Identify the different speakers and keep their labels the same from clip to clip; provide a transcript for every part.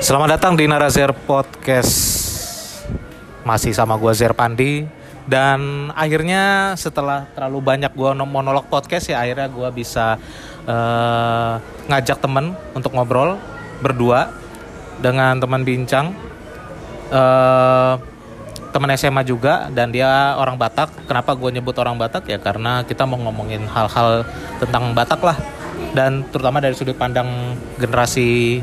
Speaker 1: Selamat datang di Narazer Podcast. Masih sama gua Zer Pandi dan akhirnya setelah terlalu banyak gua monolog podcast ya akhirnya gua bisa eh, ngajak temen untuk ngobrol berdua dengan teman bincang eh teman SMA juga dan dia orang Batak. Kenapa gue nyebut orang Batak ya karena kita mau ngomongin hal-hal tentang Batak lah dan terutama dari sudut pandang generasi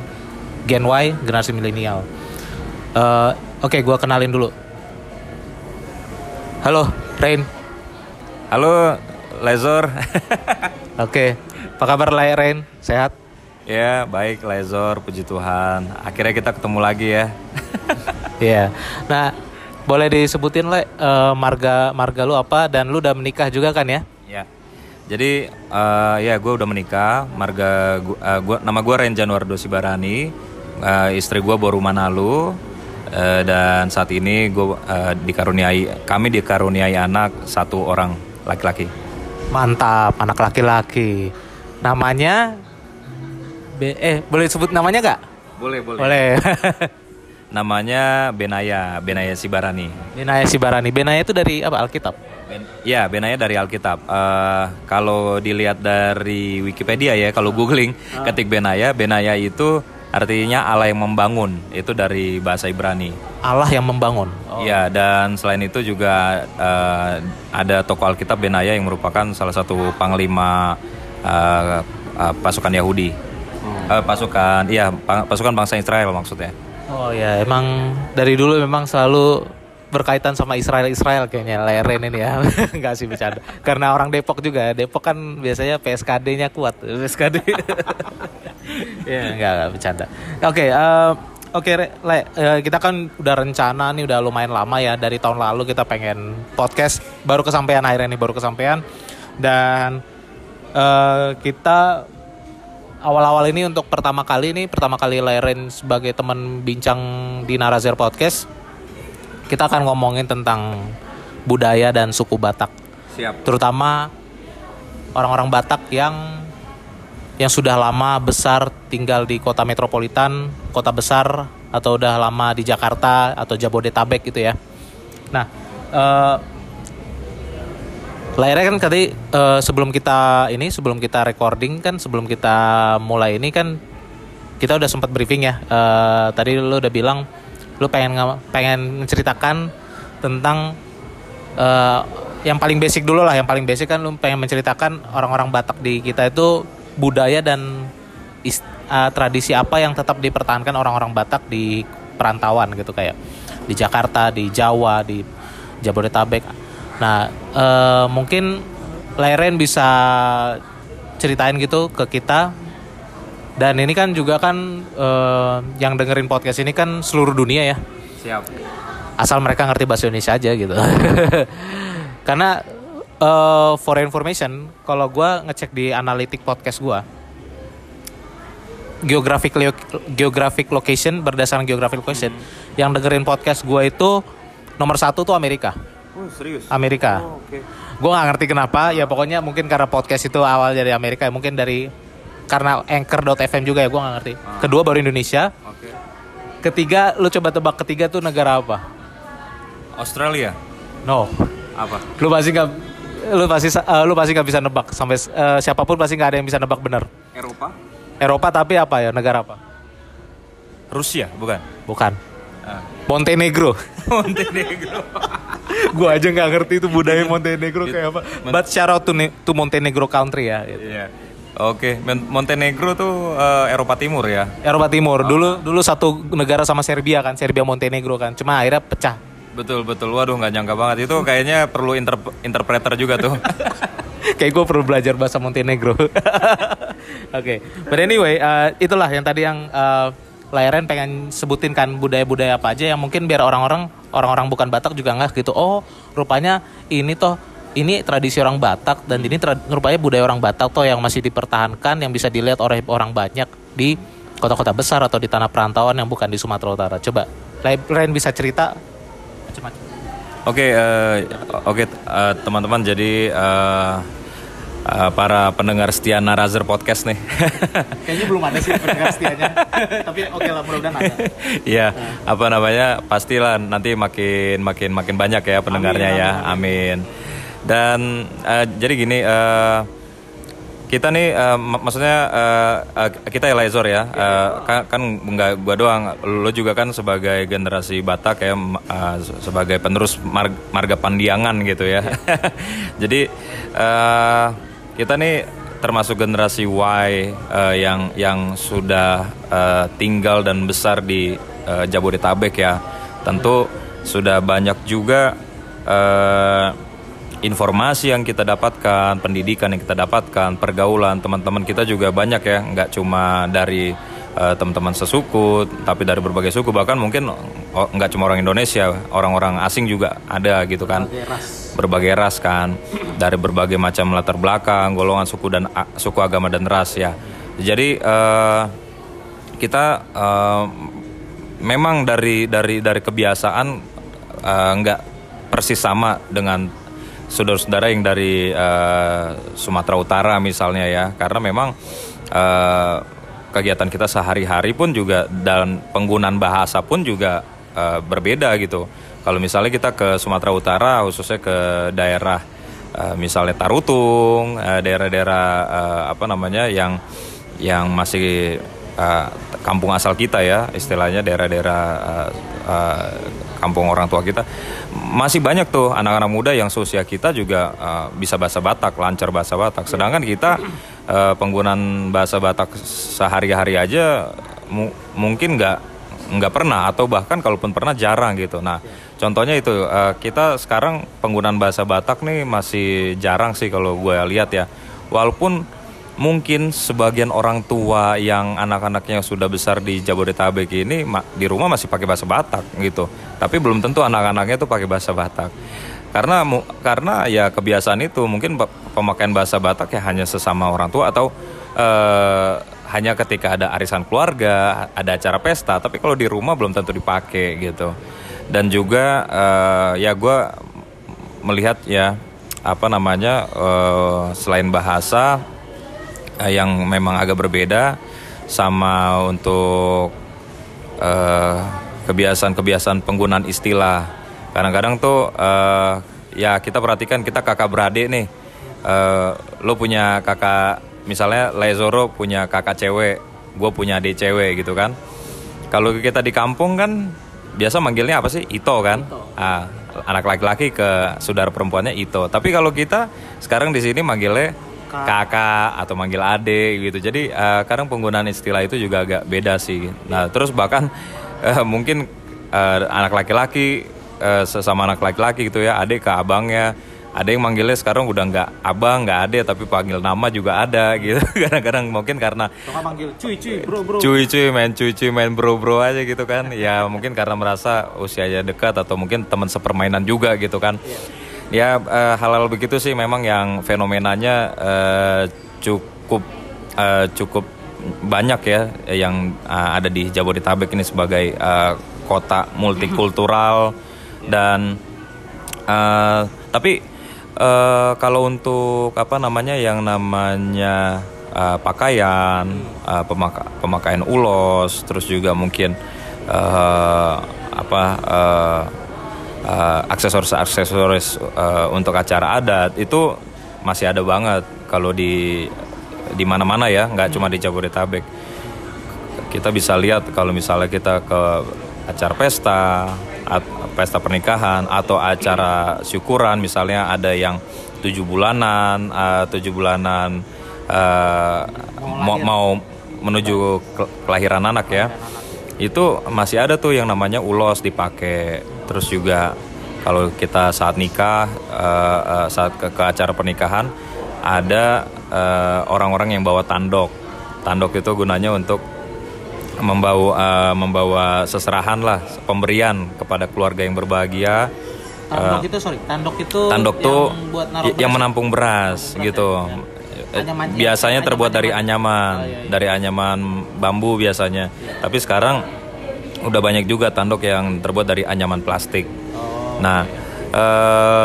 Speaker 1: Gen Y, generasi milenial. Eh, Oke, gue kenalin dulu. Halo, Rain.
Speaker 2: Halo, Lezor.
Speaker 1: Oke, apa kabar lah Rain? Sehat?
Speaker 2: ya, baik Lezor, puji Tuhan. Akhirnya kita ketemu lagi ya.
Speaker 1: Iya. Nah, boleh disebutin le eh, marga marga lu apa dan lu udah menikah juga kan ya?
Speaker 2: ya. Jadi eh, ya gue udah menikah, marga gua, eh, gua nama gue Ren Januardo Sibarani. Eh, istri gue baru Manalu. Eh, dan saat ini gue eh, dikaruniai kami dikaruniai anak satu orang laki-laki.
Speaker 1: Mantap, anak laki-laki. Namanya B eh boleh sebut namanya gak?
Speaker 2: Boleh, boleh.
Speaker 1: Boleh.
Speaker 2: Namanya Benaya, Benaya Sibarani.
Speaker 1: Benaya Sibarani. Benaya itu dari apa? Alkitab.
Speaker 2: Ben- ya, Benaya dari Alkitab. Eh, kalau dilihat dari Wikipedia ya, kalau googling ketik Benaya, Benaya itu artinya Allah yang membangun. Itu dari bahasa Ibrani.
Speaker 1: Allah yang membangun.
Speaker 2: Ya, dan selain itu juga eh, ada tokoh Alkitab Benaya yang merupakan salah satu panglima eh, eh, pasukan Yahudi. Eh, pasukan, iya, pa- pasukan bangsa Israel maksudnya.
Speaker 1: Oh ya, emang dari dulu memang selalu berkaitan sama Israel Israel kayaknya Leren ini ya. Enggak sih bercanda. Karena orang Depok juga. Depok kan biasanya PSKD-nya kuat. PSKD. ya, enggak, enggak bercanda. Oke, eh, Oke, Le, eh, kita kan udah rencana nih udah lumayan lama ya dari tahun lalu kita pengen podcast baru kesampaian akhirnya nih baru kesampaian dan eh, kita awal-awal ini untuk pertama kali ini pertama kali Leren sebagai teman bincang di Narazer Podcast kita akan ngomongin tentang budaya dan suku Batak
Speaker 2: Siap.
Speaker 1: terutama orang-orang Batak yang yang sudah lama besar tinggal di kota metropolitan kota besar atau udah lama di Jakarta atau Jabodetabek gitu ya nah eh, Layarnya kan tadi eh, sebelum kita ini sebelum kita recording kan sebelum kita mulai ini kan kita udah sempat briefing ya. Eh, tadi lu udah bilang lu pengen pengen menceritakan tentang eh, yang paling basic dulu lah, yang paling basic kan lu pengen menceritakan orang-orang Batak di kita itu budaya dan is- eh, tradisi apa yang tetap dipertahankan orang-orang Batak di perantauan gitu kayak di Jakarta, di Jawa, di Jabodetabek. Nah, eh, mungkin Leren bisa ceritain gitu ke kita. Dan ini kan juga kan eh, yang dengerin podcast ini kan seluruh dunia ya.
Speaker 2: Siap.
Speaker 1: Asal mereka ngerti bahasa Indonesia aja gitu. Karena eh, for information, kalau gua ngecek di analitik podcast gua, geographic lo- geographic location berdasarkan geographic location, yang dengerin podcast gua itu nomor satu tuh Amerika.
Speaker 2: Oh, serius?
Speaker 1: Amerika.
Speaker 2: oke.
Speaker 1: Gue gak ngerti kenapa, ya pokoknya mungkin karena podcast itu awal dari Amerika, mungkin dari karena anchor.fm juga ya, gue gak ngerti. Kedua baru Indonesia,
Speaker 2: Oke.
Speaker 1: ketiga lu coba tebak ketiga tuh negara apa?
Speaker 2: Australia.
Speaker 1: No,
Speaker 2: Apa?
Speaker 1: lu pasti nggak, lu pasti eh, lu pasti nggak bisa nebak sampai eh, siapa pun pasti nggak ada yang bisa nebak benar.
Speaker 2: Eropa?
Speaker 1: Eropa tapi apa ya negara apa?
Speaker 2: Rusia, bukan?
Speaker 1: Bukan.
Speaker 2: Ah.
Speaker 1: Montenegro.
Speaker 2: Montenegro.
Speaker 1: gue aja nggak ngerti itu budaya Montenegro kayak apa. But shout out to, to Montenegro country ya. gitu.
Speaker 2: Iya. Oke, Montenegro tuh eh, Eropa Timur ya.
Speaker 1: Eropa Timur. Dulu dulu satu negara sama Serbia kan, Serbia Montenegro kan. Cuma akhirnya pecah.
Speaker 2: Betul betul. Waduh nggak nyangka banget itu kayaknya perlu inter- interpreter juga tuh.
Speaker 1: Kayak gue perlu belajar bahasa Montenegro. Oke, but anyway, uh, itulah yang tadi yang uh, Lairen pengen sebutin kan budaya-budaya apa aja yang mungkin biar orang-orang orang-orang bukan Batak juga nggak gitu. Oh, rupanya ini toh ini tradisi orang Batak dan ini tra- rupanya budaya orang Batak toh yang masih dipertahankan yang bisa dilihat oleh orang banyak di kota-kota besar atau di tanah perantauan yang bukan di Sumatera Utara. Coba Lairen bisa cerita macam-macam.
Speaker 2: Oke, eh, oke eh, teman-teman. Jadi eh, uh, para pendengar setia Narazer Podcast nih.
Speaker 1: Kayaknya belum ada sih pendengar setianya. Tapi oke okay lah mudah-mudahan ada.
Speaker 2: Iya, nah. apa namanya? Pastilah nanti makin makin makin banyak ya pendengarnya amin, ya. Amin. Dan uh, jadi gini uh, kita nih uh, mak maksudnya uh, uh, kita Elizor ya uh, kan, kan nggak gua doang. Lo juga kan sebagai generasi Batak ya uh, sebagai penerus mar marga Pandiangan gitu ya. Jadi uh, kita nih termasuk generasi Y uh, yang yang sudah uh, tinggal dan besar di uh, Jabodetabek ya. Tentu sudah banyak juga uh, informasi yang kita dapatkan, pendidikan yang kita dapatkan, pergaulan teman-teman kita juga banyak ya, nggak cuma dari uh, teman-teman sesuku, tapi dari berbagai suku. Bahkan mungkin oh, nggak cuma orang Indonesia, orang-orang asing juga ada gitu kan, berbagai ras, berbagai ras kan, dari berbagai macam latar belakang, golongan suku dan uh, suku agama dan ras ya. Jadi uh, kita uh, memang dari dari dari kebiasaan uh, nggak persis sama dengan saudara-saudara yang dari uh, Sumatera Utara misalnya ya. Karena memang uh, kegiatan kita sehari-hari pun juga dan penggunaan bahasa pun juga uh, berbeda gitu. Kalau misalnya kita ke Sumatera Utara khususnya ke daerah uh, misalnya Tarutung daerah-daerah uh, apa namanya yang yang masih uh, kampung asal kita ya istilahnya daerah-daerah uh, uh, kampung orang tua kita. Masih banyak tuh anak-anak muda yang seusia kita juga uh, bisa bahasa Batak lancar bahasa Batak. Sedangkan kita uh, penggunaan bahasa Batak sehari-hari aja mu mungkin nggak nggak pernah atau bahkan kalaupun pernah jarang gitu. Nah contohnya itu uh, kita sekarang penggunaan bahasa Batak nih masih jarang sih kalau gue lihat ya. Walaupun mungkin sebagian orang tua yang anak-anaknya sudah besar di Jabodetabek ini di rumah masih pakai bahasa Batak gitu. Tapi belum tentu anak-anaknya tuh pakai bahasa Batak. Karena karena ya kebiasaan itu mungkin pemakaian bahasa Batak ya hanya sesama orang tua atau uh, hanya ketika ada arisan keluarga, ada acara pesta, tapi kalau di rumah belum tentu dipakai gitu. Dan juga uh, ya gue melihat ya apa namanya uh, selain bahasa uh, yang memang agak berbeda sama untuk uh, kebiasaan-kebiasaan penggunaan istilah. Kadang-kadang tuh uh, ya kita perhatikan kita kakak beradik nih. Uh, lo punya kakak misalnya Lezoro punya kakak cewek, gue punya adik cewek gitu kan. Kalau kita di kampung kan biasa manggilnya apa sih? Ito kan. Ito. Ah, anak laki-laki ke saudara perempuannya Ito. Tapi kalau kita sekarang di sini manggilnya kakak atau manggil ade gitu. Jadi uh, kadang penggunaan istilah itu juga agak beda sih. Nah, terus bahkan uh, mungkin uh, anak laki-laki uh, sesama anak laki-laki gitu ya, ade ke abangnya. Ada yang manggilnya sekarang udah nggak abang, nggak ade, tapi panggil nama juga ada gitu. Kadang-kadang mungkin karena
Speaker 1: manggil cuy cuy bro bro.
Speaker 2: Cuy cuy main cuy cuy main bro bro aja gitu kan. ya mungkin karena merasa usianya dekat atau mungkin teman sepermainan juga gitu kan. Yeah ya uh, hal-hal begitu sih memang yang fenomenanya uh, cukup uh, cukup banyak ya yang uh, ada di Jabodetabek ini sebagai uh, kota multikultural dan uh, tapi uh, kalau untuk apa namanya yang namanya uh, pakaian uh, pemaka pemakaian ulos terus juga mungkin uh, apa uh, uh, aksesoris-aksesoris uh, untuk acara adat itu masih ada banget. Kalau di di mana-mana ya, nggak cuma di Jabodetabek. Kita bisa lihat kalau misalnya kita ke acara pesta, pesta pernikahan atau acara syukuran misalnya ada yang tujuh bulanan, uh, tujuh bulanan uh, mau, mau menuju kelahiran anak ya, itu masih ada tuh yang namanya ulos dipakai terus juga kalau kita saat nikah uh, uh, saat ke, ke acara pernikahan ada uh, orang-orang yang bawa tandok. Tandok itu gunanya untuk membawa uh, membawa seserahan lah pemberian kepada keluarga yang berbahagia.
Speaker 1: Tandok uh, itu sorry tandok itu
Speaker 2: tandok tuh yang, buat yang menampung beras beras gitu. Ya. biasanya terbuat dari anyaman oh, iya, iya. dari anyaman bambu biasanya. Iya. tapi sekarang udah banyak juga tanduk yang terbuat dari anyaman plastik. Oh, nah, iya. e,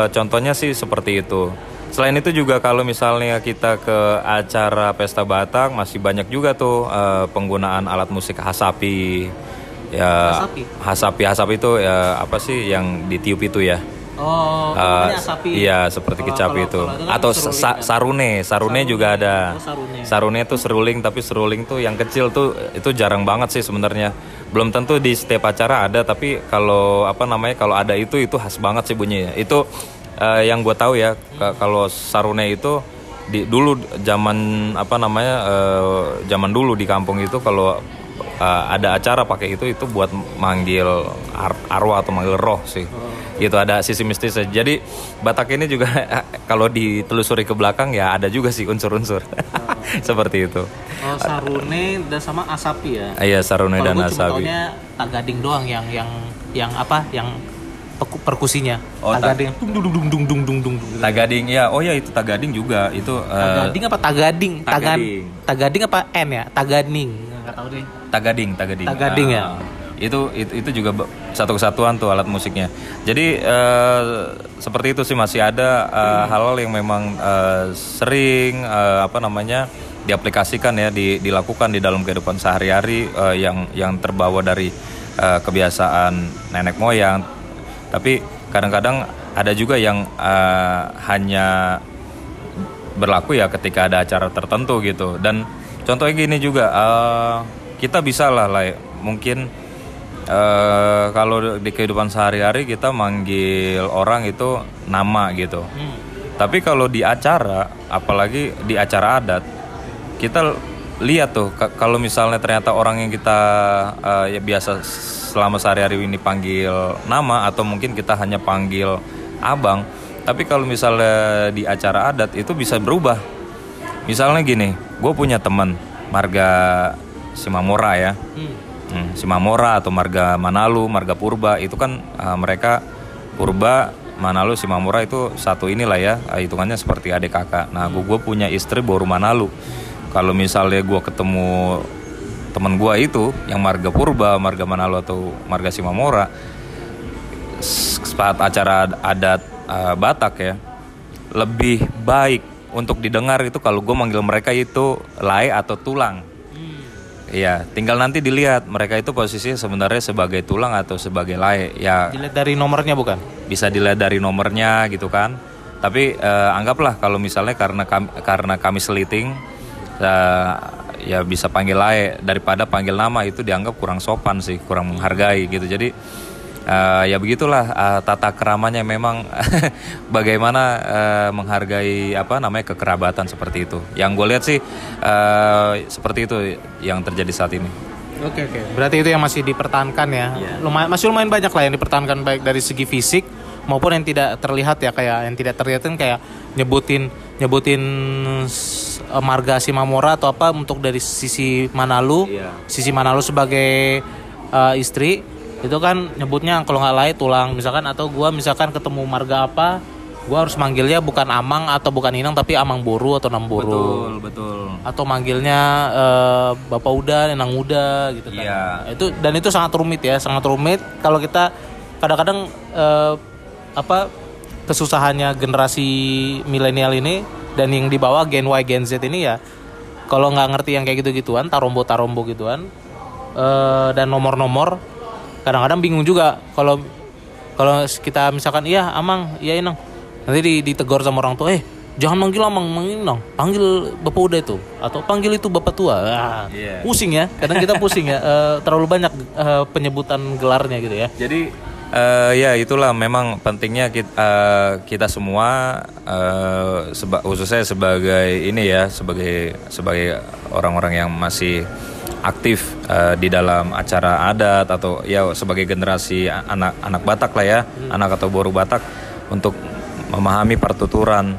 Speaker 2: contohnya sih seperti itu. Selain itu juga kalau misalnya kita ke acara pesta Batak masih banyak juga tuh eh, penggunaan alat musik hasapi. Ya,
Speaker 1: Hasapi?
Speaker 2: hasapi hasapi itu ya apa sih yang ditiup itu ya?
Speaker 1: Oh,
Speaker 2: Eh,
Speaker 1: pokoknya asapi.
Speaker 2: Iya, seperti
Speaker 1: Kalau-
Speaker 2: kecapi
Speaker 1: kalau-
Speaker 2: itu.
Speaker 1: kalau itu kan
Speaker 2: Atau
Speaker 1: seruling
Speaker 2: sa-
Speaker 1: kan?
Speaker 2: sarune, sarune juga ada.
Speaker 1: Oh, sarune.
Speaker 2: Sarune itu seruling tapi seruling tuh yang kecil tuh itu jarang banget sih sebenarnya. Belum tentu di setiap acara ada tapi kalau apa namanya kalau ada itu itu khas banget sih bunyinya. Itu eh, yang gue tahu ya ka- kalau sarune itu di dulu zaman apa namanya eh, zaman dulu di kampung itu kalau eh, ada acara pakai itu itu buat manggil ar- arwah atau manggil roh sih. Gitu ada sisi mistisnya. Jadi Batak ini juga kalau ditelusuri ke belakang ya ada juga sih unsur-unsur. Seperti itu.
Speaker 1: Oh, sarune dan sama asapi ya.
Speaker 2: Iya sarune
Speaker 1: Kalau
Speaker 2: dan asabi.
Speaker 1: taunya tagading doang yang yang yang apa? Yang perkusinya.
Speaker 2: Oh, ta-
Speaker 1: tagading. Dung dung dung dung dung dung dung. gitu.
Speaker 2: Tagading ya. Oh ya itu tagading juga itu eh,
Speaker 1: Tagading apa tagading? Tagan
Speaker 2: Tagading.
Speaker 1: tagading apa N ya? Tagading. Enggak tahu deh.
Speaker 2: tagading, tagading.
Speaker 1: Tagading ya?
Speaker 2: Ah, Itu itu itu juga satu kesatuan tuh alat musiknya. Jadi eh, seperti itu sih masih ada eh, hal-hal yang memang eh, sering eh, apa namanya diaplikasikan ya di, dilakukan di dalam kehidupan sehari-hari eh, yang yang terbawa dari eh, kebiasaan nenek moyang. Tapi kadang-kadang ada juga yang eh, hanya berlaku ya ketika ada acara tertentu gitu dan contohnya gini juga eh, kita bisa lah lah mungkin eh, kalau di kehidupan sehari-hari kita manggil orang itu nama gitu
Speaker 1: Hmm.
Speaker 2: tapi kalau di acara apalagi di acara adat kita lihat tuh ka- kalau misalnya ternyata orang yang kita eh, ya biasa selama sehari-hari ini panggil nama atau mungkin kita hanya panggil abang tapi kalau misalnya di acara adat itu bisa berubah misalnya gini gue punya teman marga Simamora ya
Speaker 1: Hmm.
Speaker 2: Hmm, Simamora atau marga Manalu, marga Purba itu kan uh, mereka Purba, Manalu, Simamora itu satu inilah ya uh, hitungannya seperti adik kakak. Nah, gue punya istri baru Manalu. Kalau misalnya gue ketemu teman gue itu yang marga Purba, marga Manalu atau marga Simamora, saat acara adat uh, Batak ya, lebih baik untuk didengar itu kalau gue manggil mereka itu lai atau tulang. Iya, tinggal nanti dilihat mereka itu posisinya sebenarnya sebagai tulang atau sebagai lay. Ya
Speaker 1: Dilihat dari nomornya bukan?
Speaker 2: bisa dilihat dari nomornya gitu kan. Tapi eh, anggaplah kalau misalnya karena kami, karena kami seliting eh, ya bisa panggil lay daripada panggil nama itu dianggap kurang sopan sih, kurang menghargai gitu. Jadi eh, ya begitulah eh, tata keramanya memang bagaimana eh, menghargai apa namanya kekerabatan seperti itu. Yang gue lihat sih eh, seperti itu yang terjadi saat ini.
Speaker 1: Oke oke. Berarti itu yang masih dipertahankan ya.
Speaker 2: Iya.
Speaker 1: Lumayan masih lumayan banyak lah yang dipertahankan baik dari segi fisik maupun yang tidak terlihat ya kayak yang tidak terlihat kan kayak nyebutin nyebutin marga Simamora atau apa untuk dari sisi Manalu,
Speaker 2: Iya.
Speaker 1: sisi Manalu sebagai eh, istri itu kan nyebutnya kalau nggak lain tulang misalkan atau gua misalkan ketemu marga apa gua harus manggilnya bukan Amang atau bukan Inang tapi Amang Boru atau Namburu
Speaker 2: betul.
Speaker 1: atau manggilnya eh, bapak uda, nenang uda gitu kan.
Speaker 2: Iya.
Speaker 1: Itu dan itu sangat rumit ya, sangat rumit kalau kita kadang-kadang eh, apa kesusahannya generasi milenial ini dan yang dibawa Gen Y, Gen Z ini ya kalau nggak ngerti yang kayak gitu-gituan, tarombo-tarombo gituan eh, dan nomor-nomor kadang-kadang bingung juga kalau kalau kita misalkan iya amang iya inang. Nanti di, ditegur sama orang tua eh jangan manggil amang manggil inang panggil bapak udah itu atau panggil itu bapak tua. Ah,
Speaker 2: Iya.
Speaker 1: pusing ya. Kadang kita pusing ya. Eh, terlalu banyak eh, penyebutan gelarnya gitu ya.
Speaker 2: Jadi eh, ya itulah memang pentingnya kita, kita semua eh, seba- khususnya sebagai ini ya sebagai sebagai orang-orang yang masih aktif eh, di dalam acara adat atau ya sebagai generasi anak anak Batak lah ya anak atau boru Batak untuk memahami pertuturan.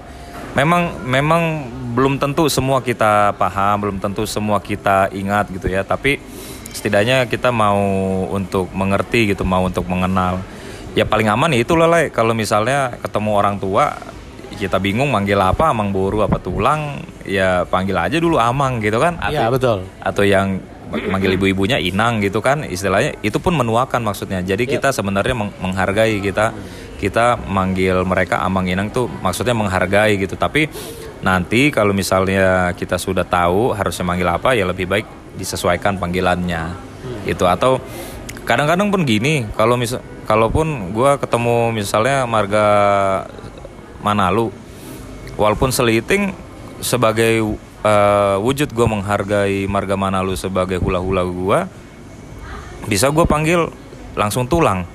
Speaker 2: Memang memang belum tentu semua kita paham, belum tentu semua kita ingat gitu ya. Tapi setidaknya kita mau untuk mengerti gitu, mau untuk mengenal. Ya paling aman ya itulah lah kalau misalnya ketemu orang tua kita bingung manggil apa, amang boru apa tulang, ya panggil aja dulu amang gitu kan.
Speaker 1: Iya betul
Speaker 2: Atau yang manggil ibu-ibunya inang gitu kan istilahnya itu pun menuakan maksudnya. Jadi kita sebenarnya meng- menghargai kita kita manggil mereka Amang Inang tuh maksudnya menghargai gitu. Tapi nanti kalau misalnya kita sudah tahu harusnya manggil apa ya lebih baik disesuaikan panggilannya. Itu atau kadang-kadang pun gini, kalau misal kalaupun gua ketemu misalnya marga Manalu walaupun seliting sebagai uh, wujud gue menghargai marga Manalu sebagai hula-hula gue bisa gue panggil langsung tulang.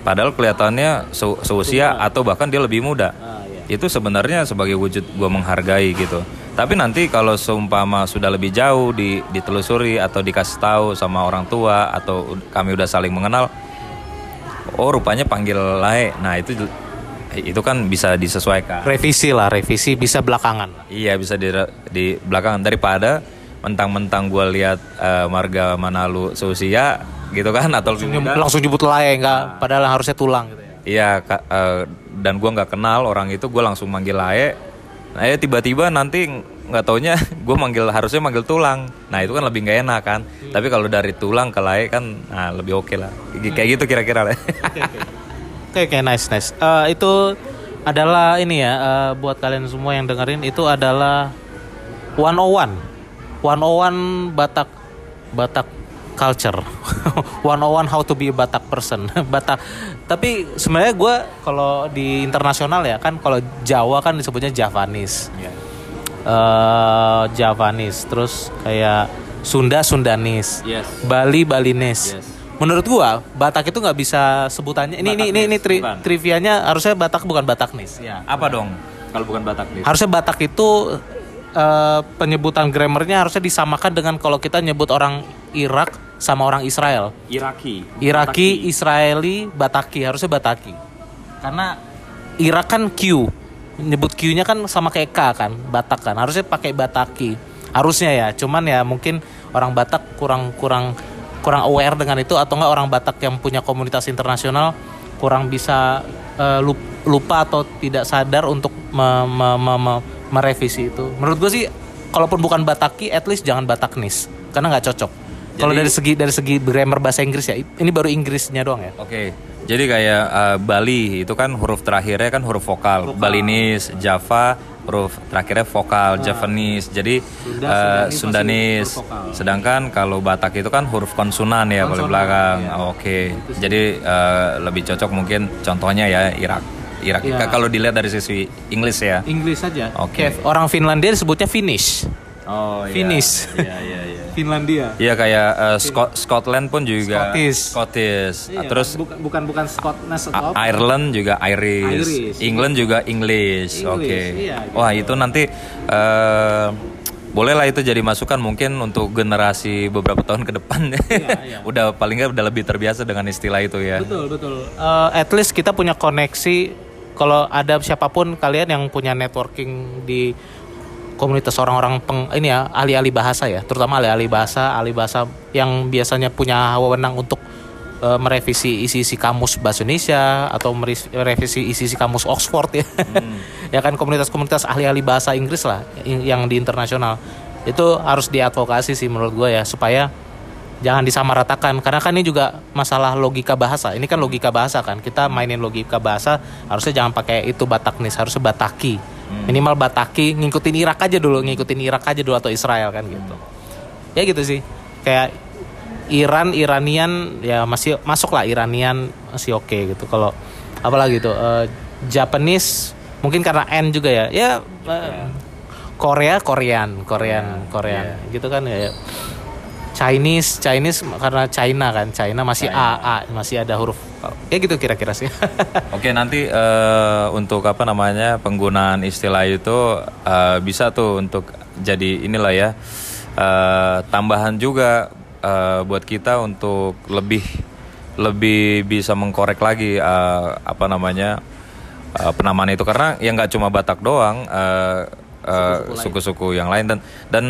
Speaker 2: Padahal kelihatannya se seusia atau bahkan dia lebih muda.
Speaker 1: Ah, iya.
Speaker 2: itu sebenarnya sebagai wujud gue menghargai gitu. Tapi nanti kalau seumpama sudah lebih jauh di, ditelusuri atau dikasih tahu sama orang tua atau kami udah saling mengenal oh rupanya panggil lae. Nah itu itu kan bisa disesuaikan
Speaker 1: Revisi lah, revisi bisa belakangan.
Speaker 2: Iya bisa di, di belakangan daripada mentang-mentang gue lihat eh, marga Manalu seusia gitu kan atau lebih muda.
Speaker 1: Langsung nyebut lae enggak padahal harusnya tulang gitu ya.
Speaker 2: Iya ka- eh, dan gue nggak kenal orang itu gue langsung manggil lae. Nah ya tiba-tiba nanti nggak taunya gue manggil harusnya manggil tulang. Nah itu kan lebih nggak enak kan. Tapi kalau dari tulang ke lae kan nah, lebih oke lah. Kayak gitu kira-kira lah.
Speaker 1: Oke, oke, nice, nice. Eh, itu adalah ini ya, eh, buat kalian semua yang dengerin itu adalah 101. 101 Batak Batak culture. 101 how to be a Batak person. Batak. Tapi sebenarnya gue kalau di internasional ya kan kalau Jawa kan disebutnya Javanese. eh Javanese, terus kayak Sunda Sundanis,
Speaker 2: Yes.
Speaker 1: Bali Balinese.
Speaker 2: Yes.
Speaker 1: Menurut gua Batak itu nggak bisa sebutannya. Ini ini ini ini tri-
Speaker 2: bukan.
Speaker 1: trivianya harusnya Batak bukan Bataknis. Ya.
Speaker 2: Apa dong kalau bukan Batak nih?
Speaker 1: Harusnya Batak itu eh, penyebutan grammarnya harusnya disamakan dengan kalau kita nyebut orang Irak sama orang Israel.
Speaker 2: Iraki.
Speaker 1: Iraki, Israeli, Bataki harusnya Bataki. Karena Irak kan Q, nyebut Q-nya kan sama kayak K kan, Batak kan. Harusnya pakai Bataki. Harusnya ya, cuman ya mungkin orang Batak kurang kurang kurang aware dengan itu atau enggak orang Batak yang punya komunitas internasional kurang bisa lup- lupa atau tidak sadar untuk me- me- me- me- merevisi itu. Menurut gue sih, kalaupun bukan Bataki, at least jangan Bataknis, karena nggak cocok. Kalau dari segi dari segi grammar bahasa Inggris ya, ini baru Inggrisnya doang ya.
Speaker 2: Oke, jadi kayak uh, Bali itu kan huruf terakhirnya kan huruf vokal. Balinese, Java huruf terakhirnya vokal, Javanese. Jadi uh,
Speaker 1: Sundanese
Speaker 2: Sundanese.
Speaker 1: masih huruf vokal.
Speaker 2: Sedangkan kalau Batak itu kan huruf konsonan ya paling belakang. Oke. Jadi uh, lebih cocok mungkin contohnya ya Irak. Irak
Speaker 1: Iya.
Speaker 2: kalau dilihat dari sisi Inggris ya.
Speaker 1: Inggris saja.
Speaker 2: Oke.
Speaker 1: Kayak orang Finlandia disebutnya Finnish.
Speaker 2: Oh. Iya iya iya.
Speaker 1: Finlandia.
Speaker 2: Iya kayak uh, Scot- Scotland pun juga
Speaker 1: Scottish.
Speaker 2: Scottish.
Speaker 1: Iya,
Speaker 2: Terus
Speaker 1: bukan bukan bukan Scotland
Speaker 2: A- Ireland juga Irish,
Speaker 1: Irish.
Speaker 2: England juga English.
Speaker 1: English,
Speaker 2: Oke.
Speaker 1: iya, gitu.
Speaker 2: Wah itu nanti eh bolehlah itu jadi masukan mungkin untuk generasi beberapa tahun ke depan.
Speaker 1: iya.
Speaker 2: udah paling nggak udah lebih terbiasa dengan istilah itu ya.
Speaker 1: Betul betul. Eh, at least kita punya koneksi. Kalau ada siapa pun kalian yang punya networking di komunitas orang-orang peng ini ya ahli-ahli bahasa ya, terutama ahli-ahli bahasa, ahli bahasa yang biasanya punya wewenang untuk eh, merevisi isi-isi kamus bahasa Indonesia atau merevisi isi-isi kamus Oxford ya. ya kan komunitas-komunitas ahli-ahli bahasa Inggris lah yang yang di internasional. Itu harus diadvokasi sih menurut gue ya supaya jangan disamaratakan. Karena kan ini juga masalah logika bahasa. Ini kan logika bahasa kan. Kita mainin logika bahasa harusnya jangan pakai itu Bataknis harusnya Bataki minimal Bataki ngikutin Irak aja dulu ngikutin Irak aja dulu atau Israel kan gitu. Ya gitu sih. Kayak Iran Iranian ya masih masuk lah Iranian masih oke gitu. Kalau apalagi tuh eh, Japanese mungkin karena N juga ya. Ya eh, Korea Korean Korean Korean gitu kan ya Chinese Chinese karena China kan China masih A A masih ada huruf ya gitu kira-kira sih.
Speaker 2: Oke nanti eh, untuk apa namanya penggunaan istilah itu eh, bisa tuh untuk jadi inilah ya eh, tambahan juga eh, buat kita untuk lebih lebih bisa mengkorek lagi eh, apa namanya eh, penamaan itu. Karena ya nggak cuma Batak doang eh, eh, suku-suku yang lain. Dan dan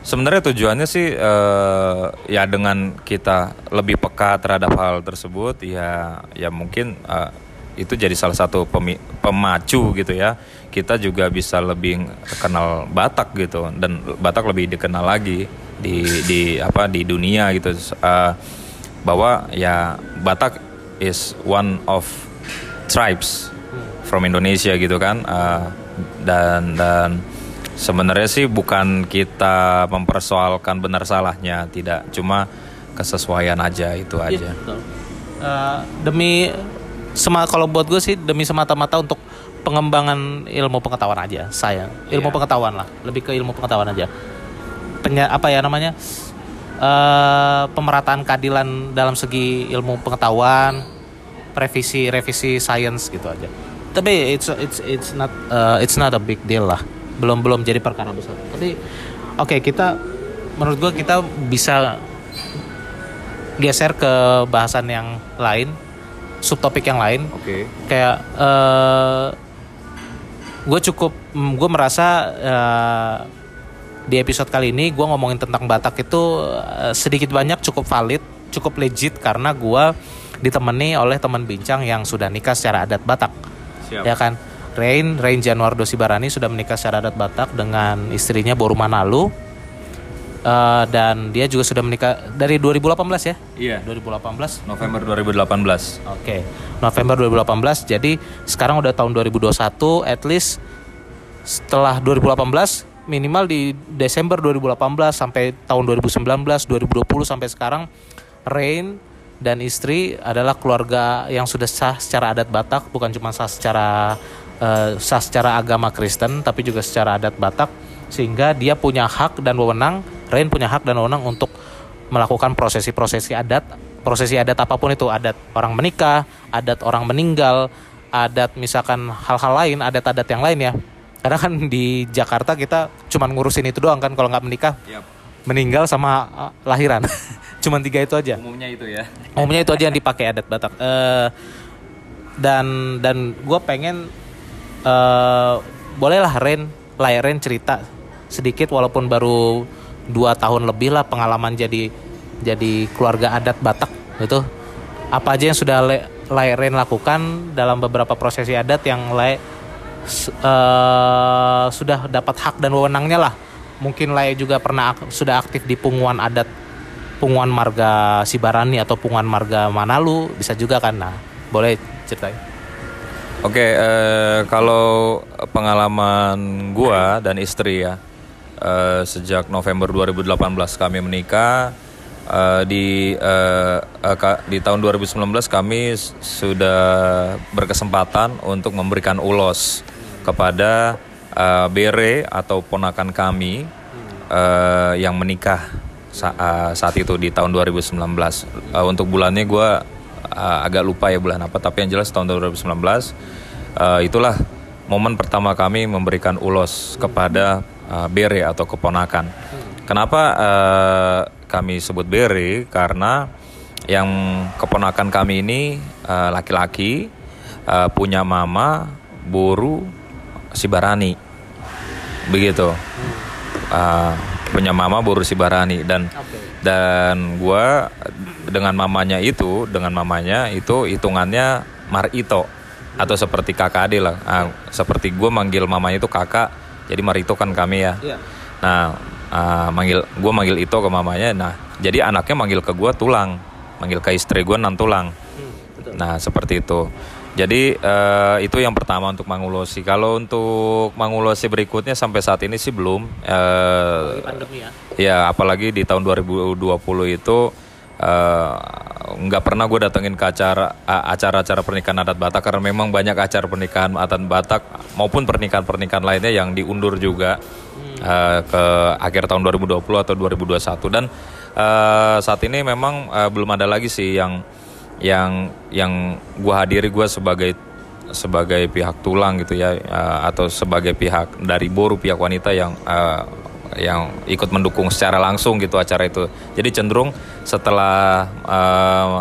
Speaker 2: Sebenarnya tujuannya sih eh, ya dengan kita lebih peka terhadap hal tersebut ya ya mungkin eh, itu jadi salah satu pemi- pemacu gitu ya. Kita juga bisa lebih kenal Batak gitu dan Batak lebih dikenal lagi di di apa di dunia gitu. Eh, bahwa ya Batak is one of tribes from Indonesia gitu kan uh, dan dan sebenarnya sih bukan kita mempersoalkan benar salahnya tidak. Cuma kesesuaian aja itu
Speaker 1: Iya,
Speaker 2: aja.
Speaker 1: betul. Eh, demi sema kalau buat gue sih demi semata-mata untuk pengembangan ilmu pengetahuan aja saya ilmu
Speaker 2: Iya.
Speaker 1: pengetahuan lah lebih ke ilmu pengetahuan aja. Penya, apa ya namanya eh pemerataan keadilan dalam segi ilmu pengetahuan revisi revisi sains gitu aja. Tapi it's it's it's not eh, it's not a big deal lah belum belum jadi perkara besar tapi oke kita menurut gue kita bisa geser ke bahasan yang lain, subtopik yang lain.
Speaker 2: oke
Speaker 1: Kayak eh gue cukup, gue merasa eh, di episode kali ini gue ngomongin tentang Batak itu eh, sedikit banyak cukup valid, cukup legit karena gue ditemani oleh teman bincang yang sudah nikah secara adat Batak,
Speaker 2: siap
Speaker 1: ya kan? Rain, Rain Januardo Sibarani sudah menikah secara adat Batak dengan istrinya Boru Manalu. Eh, dan dia juga sudah menikah dari 2018 ya?
Speaker 2: iya
Speaker 1: 2018
Speaker 2: November 2018
Speaker 1: Oke, November 2018. Jadi sekarang udah tahun 2021, at least setelah 2018 minimal di Desember 2018 sampai tahun 2019, 2020 sampai sekarang Rain dan istri adalah keluarga yang sudah sah secara adat Batak, bukan cuma sah secara eh, sah secara agama Kristen tapi juga secara adat Batak sehingga dia punya hak dan wewenang, Rain punya hak dan wewenang untuk melakukan prosesi-prosesi adat, prosesi adat apa pun itu, adat orang menikah, adat orang meninggal, adat misalkan hal-hal lain, adat-adat yang lain ya. Karena kan di Jakarta kita cuman ngurusin itu doang kan kalau nggak menikah,
Speaker 2: Yap.
Speaker 1: meninggal sama uh, lahiran. cuman tiga itu aja.
Speaker 2: umumnya itu ya
Speaker 1: Umumnya itu aja yang dipakai adat Batak. Eh, dan dan gue pengen eh bolehlah Ren, lah Ren cerita sedikit walaupun baru dua tahun lebih lah pengalaman jadi jadi keluarga adat Batak gitu. Apa aja yang sudah Le, Lai Ren lakukan dalam beberapa prosesi adat yang Lai eh, sudah dapat hak dan wewenangnya lah. Mungkin Lai juga pernah ak- sudah aktif di punguan adat punguan marga Sibarani atau punguan marga Manalu bisa juga kan nah boleh ceritain
Speaker 2: Oke, eh, kalau pengalaman gua dan istri ya, eh, sejak November 2018 kami menikah, eh, di eh, eh, di tahun 2019 kami sudah berkesempatan untuk memberikan ulos kepada eh, Bere atau ponakan kami eh, yang menikah sa- eh, saat itu di tahun 2019. Eh, untuk bulannya gua uh, agak lupa ya bulan apa tapi yang jelas tahun 2019 uh, itulah momen pertama kami memberikan ulos kepada uh, bere atau keponakan. Kenapa uh, kami sebut bere? Karena yang keponakan kami ini laki-laki uh, punya mama Boru Sibarani, begitu. Uh, punya mama Boru Sibarani dan dan gua dengan mamanya itu dengan mamanya itu hitungannya Marito atau seperti kakak ade lah. Ah, seperti gue manggil mamanya itu kakak jadi Marito kan kami ya.
Speaker 1: Iya.
Speaker 2: nah ah, manggil gue manggil itu ke mamanya. Nah jadi anaknya manggil ke gue tulang manggil ke istri gue nan tulang. Nah seperti itu jadi eh, itu yang pertama untuk Mangulosi. Kalau untuk Mangulosi berikutnya sampai saat ini sih belum eh,
Speaker 1: pandemi ya?
Speaker 2: Ya, apalagi di tahun 2020 itu eh, nggak pernah gue datengin ke acara acara-acara pernikahan adat Batak karena memang banyak acara pernikahan adat Batak maupun pernikahan-pernikahan lainnya yang diundur juga eh, ke akhir tahun 2020 atau 2021 dan eh, saat ini memang eh, belum ada lagi sih yang yang yang gue hadiri gue sebagai sebagai pihak tulang gitu ya eh, atau sebagai pihak dari Boru pihak wanita yang eh, yang ikut mendukung secara langsung gitu acara itu. Jadi cenderung setelah eh,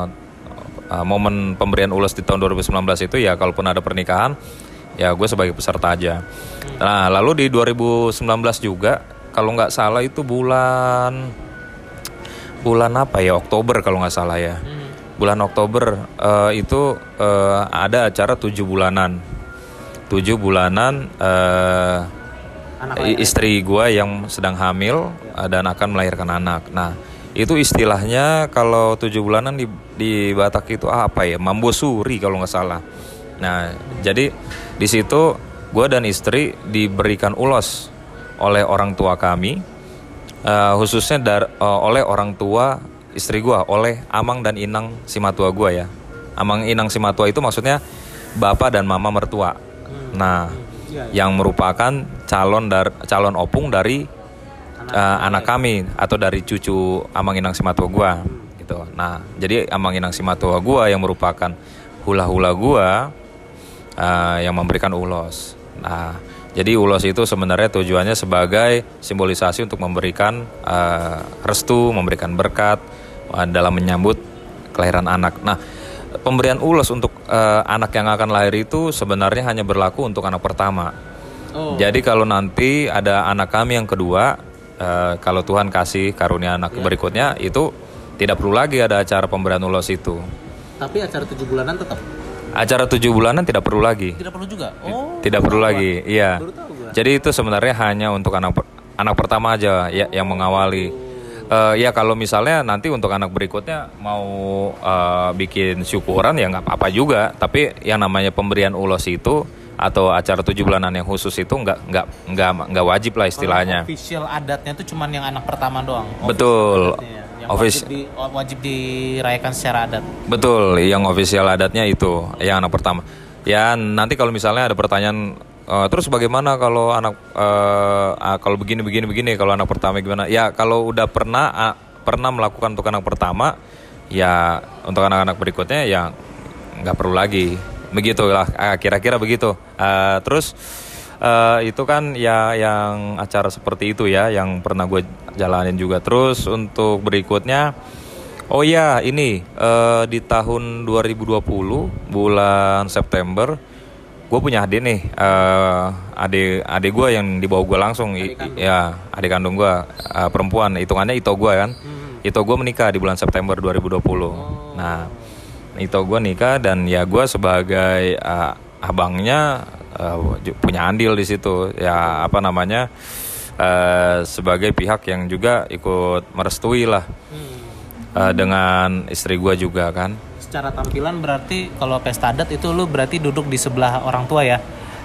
Speaker 2: eh, momen pemberian ulas di tahun 2019 itu ya kalaupun ada pernikahan ya gue sebagai peserta aja. Nah lalu di 2019 juga kalau nggak salah itu bulan bulan apa ya Oktober kalau nggak salah ya. Bulan Oktober eh, itu eh, ada acara tujuh bulanan, tujuh bulanan
Speaker 1: Anak
Speaker 2: i- istri gua yang sedang hamil eh, dan akan melahirkan anak. Nah itu istilahnya kalau tujuh bulanan di di Batak itu apa ya Mambosuri kalau nggak salah. Nah, jadi di situ gue dan istri diberikan ulos oleh orang tua kami, eh, khususnya dar, eh, oleh orang tua istri gue, oleh amang dan inang si matua gue ya. Amang inang si matua itu maksudnya bapak dan mama mertua. Nah, yang merupakan calon dar, calon opung dari eh, anak kami atau dari cucu amang inang si matua gue gitu. Nah, jadi amang inang si matua gue yang merupakan hula-hula gue uh, yang memberikan ulos. Nah, jadi ulos itu sebenarnya tujuannya sebagai simbolisasi untuk memberikan uh, restu, memberikan berkat uh, dalam menyambut kelahiran anak. Nah, pemberian ulos untuk uh, anak yang akan lahir itu sebenarnya hanya berlaku untuk anak pertama.
Speaker 1: Oh.
Speaker 2: Jadi kalau nanti ada anak kami yang kedua, uh, kalau Tuhan kasih karunia anak berikutnya itu tidak perlu lagi ada acara pemberian ulos itu.
Speaker 1: Tapi acara tujuh bulanan tetap
Speaker 2: Acara tujuh bulanan tidak perlu lagi.
Speaker 1: tidak perlu juga. Oh.
Speaker 2: Tidak perlu lagi, iya. Jadi itu sebenarnya hanya untuk anak anak pertama aja ya yang mengawali. Eh, ya kalau misalnya nanti untuk anak berikutnya mau eh, bikin syukuran ya nggak apa-apa juga. Tapi yang namanya pemberian ulos itu atau acara tujuh bulanan yang khusus itu nggak nggak nggak nggak wajib lah istilahnya.
Speaker 1: Official adatnya tuh cuman yang anak pertama doang.
Speaker 2: Betul.
Speaker 1: Adatnya ya. Yang
Speaker 2: Office-
Speaker 1: wajib, di, wajib dirayakan secara adat.
Speaker 2: Betul, yang ofisial adatnya itu, yang anak pertama. Ya nanti kalau misalnya ada pertanyaan, eh, terus bagaimana kalau anak eh, ah, kalau begini begini begini kalau anak pertama gimana? Ya kalau udah pernah ah, pernah melakukan untuk anak pertama, ya untuk anak-anak berikutnya ya nggak perlu lagi. Begitulah, ah, kira-kira begitu. Ah, terus eh, itu kan ya yang acara seperti itu ya, yang pernah gue jalanin juga. Terus untuk berikutnya. Oh ya, ini eh, di tahun 2020 bulan September, gue punya adik nih, eh, adik adik gue yang dibawa gue langsung, I- ya adik kandung gue eh, perempuan, hitungannya itu gue kan, itu gue menikah di bulan September 2020. Nah, itu gue nikah dan ya gue sebagai eh, abangnya ju- punya andil di situ, ya apa namanya eh, sebagai pihak yang juga ikut merestui lah. Eh, dengan istri gua juga kan.
Speaker 1: Secara tampilan berarti kalau pesta adat itu lu berarti duduk di sebelah orang tua ya.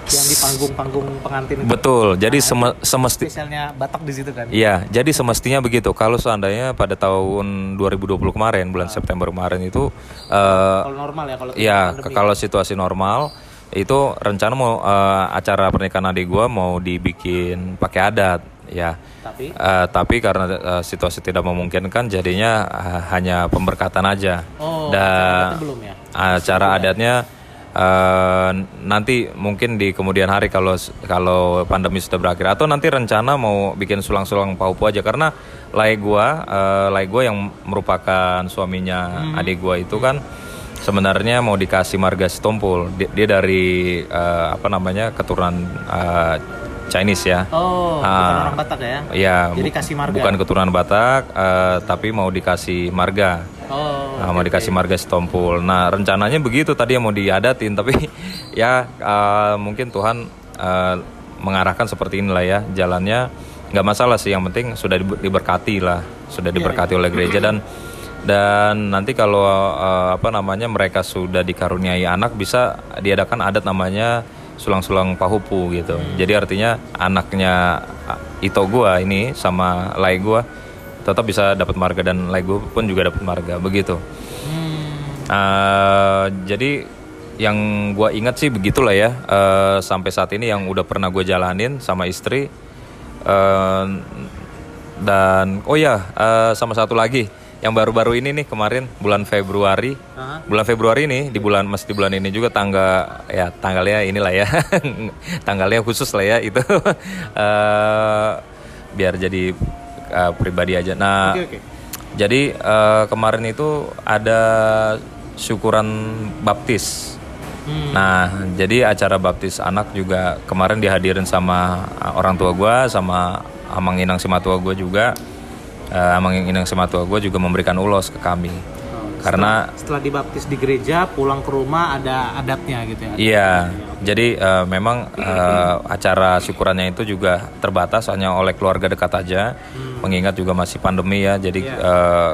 Speaker 1: Yang di panggung-panggung pengantin itu.
Speaker 2: Betul. Jadi seme- semesti
Speaker 1: Spesialnya Batak di situ kan.
Speaker 2: Iya, jadi semestinya begitu. Kalau seandainya pada tahun 2020 kemarin, bulan September kemarin itu, eh,
Speaker 1: Kalau normal ya kalau
Speaker 2: ya kalau situasi normal itu rencana mau eh, acara pernikahan adik gua mau dibikin pakai adat, ya.
Speaker 1: Tapi
Speaker 2: Eh, tapi karena eh, situasi tidak memungkinkan, jadinya eh, hanya pemberkatan aja.
Speaker 1: oh
Speaker 2: Dan
Speaker 1: adatnya belum ya.
Speaker 2: acara adatnya eh, nanti mungkin di kemudian hari kalau kalau pandemi sudah berakhir atau nanti rencana mau bikin sulang-sulang paupu aja karena lai gua eh, lai gua yang merupakan suaminya adik gua itu kan sebenarnya mau dikasih marga Sitompul dia, dia dari eh, apa namanya keturunan eh, Chinese ya
Speaker 1: Oh, bukan
Speaker 2: Ah.
Speaker 1: orang Batak ya.
Speaker 2: Iya,
Speaker 1: Jadi
Speaker 2: bu-
Speaker 1: kasih marga.
Speaker 2: bukan keturunan Batak, eh, tapi mau dikasih marga.
Speaker 1: Oh.
Speaker 2: Nah, mau dikasih marga Setompul. Nah, rencananya begitu tadi yang mau diadatin, tapi ya eh, mungkin Tuhan eh, mengarahkan seperti inilah ya jalannya. Nggak masalah sih, yang penting sudah diber- diberkati lah, sudah diberkati oleh gereja dan dan nanti kalau eh, apa namanya mereka sudah dikaruniai anak bisa diadakan adat namanya sulang-sulang pahupu gitu. Jadi artinya anaknya Ito gua ini sama Lai gua tetap bisa dapat marga dan Lai gua pun juga dapat marga begitu.
Speaker 1: Hmm.
Speaker 2: Eh, jadi yang gua ingat sih begitulah ya eh, sampai saat ini yang udah pernah gue jalanin sama istri Eh, dan oh ya eh, sama satu lagi yang baru-baru ini nih kemarin bulan Februari
Speaker 1: Aha.
Speaker 2: bulan Februari ini di bulan masih di bulan ini juga tangga ya tanggalnya inilah ya tanggalnya khusus lah ya itu Eh, biar jadi eh, pribadi aja nah
Speaker 1: Oke oke.
Speaker 2: jadi eh, kemarin itu ada syukuran baptis.
Speaker 1: Hmm.
Speaker 2: Nah, jadi acara baptis anak juga kemarin dihadirin sama uh, orang tua gua sama Amang Inang Simatua gua juga. Eh, Amang Inang Simatua gua juga memberikan ulos ke kami.
Speaker 1: Oh,
Speaker 2: Karena
Speaker 1: setelah dibaptis di gereja pulang ke rumah ada adatnya gitu ya.
Speaker 2: Iya, jadi eh, memang eh, acara syukurannya itu juga terbatas hanya oleh keluarga dekat aja, mengingat juga masih pandemi ya, jadi eh,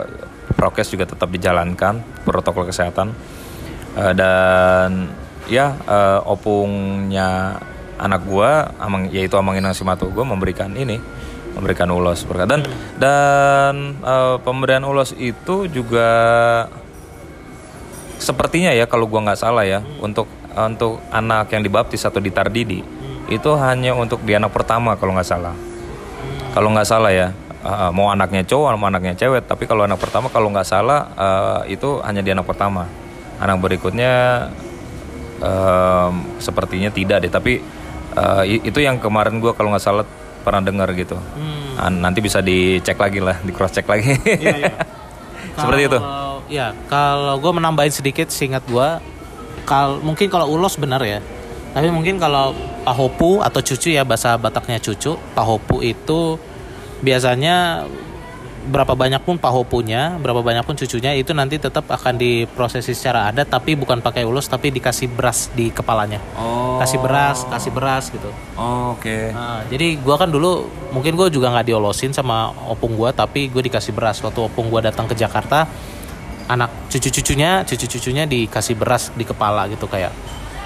Speaker 2: prokes juga tetap dijalankan, protokol kesehatan. Eh, dan ya eh, opungnya anak gua amang yaitu Amang Inang Simatogo memberikan ini memberikan ulos berkat dan dan eh, pemberian ulos itu juga sepertinya ya kalau gua nggak salah ya untuk untuk anak yang dibaptis atau ditardidi itu hanya untuk di anak pertama kalau nggak salah. Kalau nggak salah ya uh, mau anaknya cowok mau anaknya cewek tapi kalau anak pertama kalau nggak salah uh, itu hanya di anak pertama. Anak berikutnya um, sepertinya tidak deh tapi uh, itu yang kemarin gua kalau nggak salah pernah dengar gitu
Speaker 1: Hmm.
Speaker 2: Ah, nanti bisa dicek lagi lah di cross check lagi seperti itu
Speaker 1: Ya, kalau gue menambahin sedikit seingat gue, kal mungkin kalau ulos benar ya. Tapi mungkin kalau pahopu atau cucu ya bahasa Bataknya cucu, pahopu itu biasanya berapa banyak pun pahopunya, berapa banyak pun cucunya itu nanti tetap akan diprosesi secara adat tapi bukan pakai ulos tapi dikasih beras di kepalanya.
Speaker 2: oh
Speaker 1: Kasih beras, kasih beras gitu.
Speaker 2: oke
Speaker 1: Nah, jadi gua kan dulu mungkin gue juga nggak diolosin sama opung gua tapi gue dikasih beras waktu opung gua datang ke Jakarta anak cucu-cucunya cucu-cucunya dikasih beras di kepala gitu kayak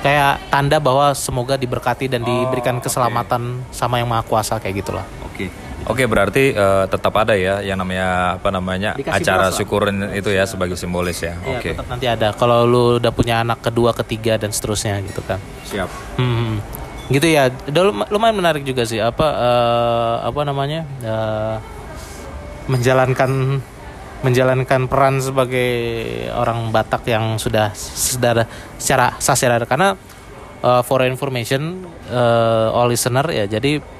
Speaker 1: kayak tanda bahwa semoga diberkati dan diberikan keselamatan sama yang maha kuasa kayak gitulah
Speaker 2: Oke. Oke, berarti eh, tetap ada ya yang namanya apa namanya
Speaker 1: Dikasih
Speaker 2: acara syukurin itu ya sebagai simbolis ya.
Speaker 1: Iya,
Speaker 2: Oke.
Speaker 1: tetap nanti ada kalau lu udah punya anak kedua ketiga dan seterusnya gitu kan
Speaker 2: Siap.
Speaker 1: Hmm, gitu ya. Udah lumayan menarik juga sih apa eh, apa namanya? eh, menjalankan menjalankan peran sebagai orang Batak yang sudah sudah secara secara karena eh, for information eh, all listener ya jadi